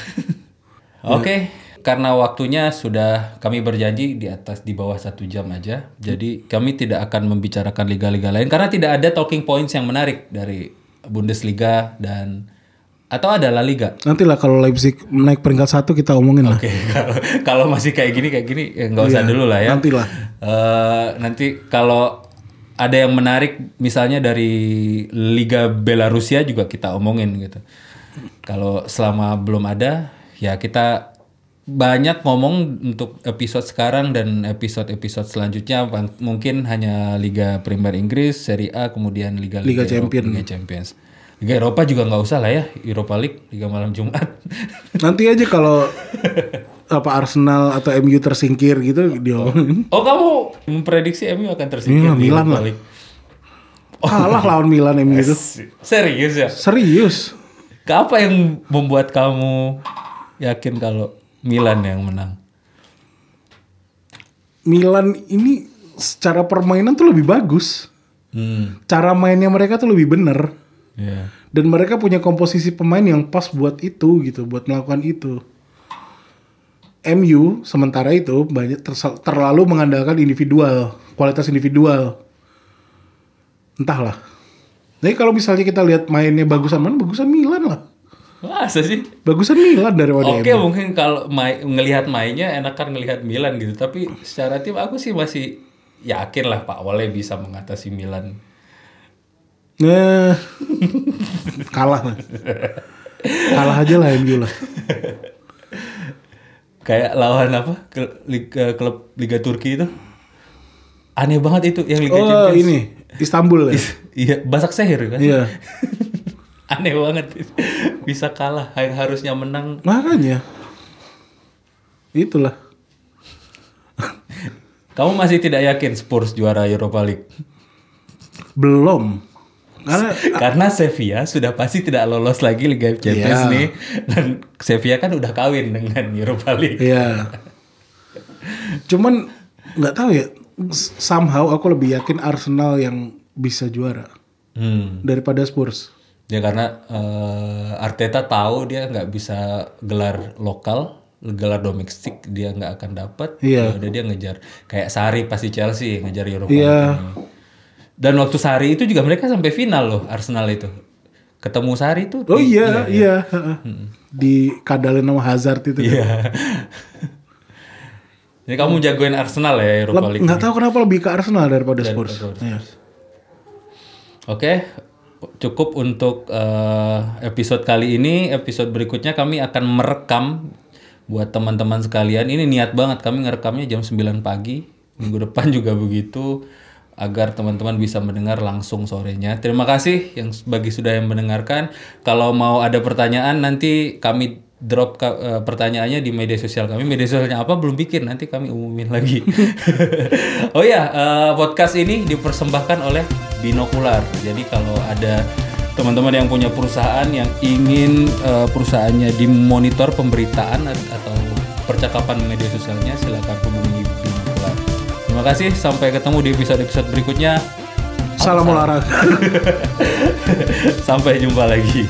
Oke, karena waktunya sudah kami berjanji di atas di bawah satu jam aja. Jadi kami tidak akan membicarakan liga-liga lain karena tidak ada talking points yang menarik dari Bundesliga dan atau ada La Liga. Nanti lah kalau Leipzig naik peringkat satu kita omongin lah. Oke, kalau kalau masih kayak gini kayak gini ya nggak usah dulu lah ya. Nanti lah. Eh, nanti kalau ada yang menarik misalnya dari Liga Belarusia juga kita omongin gitu. Kalau selama belum ada ya kita banyak ngomong untuk episode sekarang dan episode-episode selanjutnya mungkin hanya Liga Premier Inggris, Serie A, kemudian Liga Liga Eropa- Champion. Liga Champions. Liga Eropa juga nggak usah lah ya, Europa League, Liga malam Jumat. Nanti aja kalau apa Arsenal atau MU tersingkir gitu diomongin. Oh kamu memprediksi MU akan Iya, tersingkir di Milan Europa lah. League? Kalah lawan Milan MU itu. Serius ya? Serius. Apa yang membuat kamu yakin kalau Milan yang menang? Milan ini secara permainan tuh lebih bagus. Hmm, Cara mainnya mereka tuh lebih bener. ya. Dan mereka punya komposisi pemain yang pas buat itu gitu, buat melakukan itu. MU sementara itu banyak terlalu mengandalkan individual, kualitas individual. Entahlah. Jadi kalau misalnya kita lihat mainnya bagusan mana, bagusan Milan lah. Masa sih? Bagusan Milan daripada Oke MU. mungkin kalau mai- ngelihat mainnya enakan ngelihat Milan gitu tapi secara tim aku sih masih yakin lah Pak Wale bisa mengatasi Milan. Nah, kalah lah. Kalah aja lah MU lah. Kayak lawan apa ke liga, klub Liga Turki itu aneh banget itu yang Liga Oh Champions. ini Istanbul ya. Iya Basak Sehir kan. Iya. aneh banget bisa kalah yang harusnya menang. Makanya. Itulah. Kamu masih tidak yakin Spurs juara Europa League? Belum. Karena Karena Sevilla sudah pasti tidak lolos lagi Liga Champions Iya. nih dan Sevilla kan udah kawin dengan Europa League. Iya. Cuman nggak tahu ya. Somehow aku lebih yakin Arsenal yang bisa juara Hmm. daripada Spurs. Ya karena eh, Arteta tahu dia nggak bisa gelar lokal, gelar domestik dia nggak akan dapat. Iya. Ya udah dia ngejar kayak Sari pasti Chelsea ngejar Europa Iya. Ini. Dan waktu Sari itu juga mereka sampai final loh Arsenal itu. Ketemu Sari itu. Oh iya, iya. heeh. Di kadalin sama Hazard itu. Iya. Jadi kamu jagoin Arsenal ya Europa League. Nggak tahu kenapa lebih ke Arsenal daripada Spurs. Spurs. Iya. Oke, cukup untuk eh, episode kali ini. Episode berikutnya kami akan merekam buat teman-teman sekalian. Ini niat banget kami ngerekamnya jam 9 pagi. Minggu depan juga begitu agar teman-teman bisa mendengar langsung sorenya. Terima kasih yang bagi sudah yang mendengarkan. Kalau mau ada pertanyaan nanti kami drop ka- eh, pertanyaannya di media sosial kami. Media sosialnya apa belum bikin, nanti kami umumin lagi. oh ya, eh, podcast ini dipersembahkan oleh Binokular. Jadi kalau ada teman-teman yang punya perusahaan yang ingin eh, perusahaannya dimonitor pemberitaan at- atau percakapan media sosialnya, silakan hubungi. Terima kasih, sampai ketemu di episode-episode berikutnya. Salam olahraga. Sampai jumpa lagi.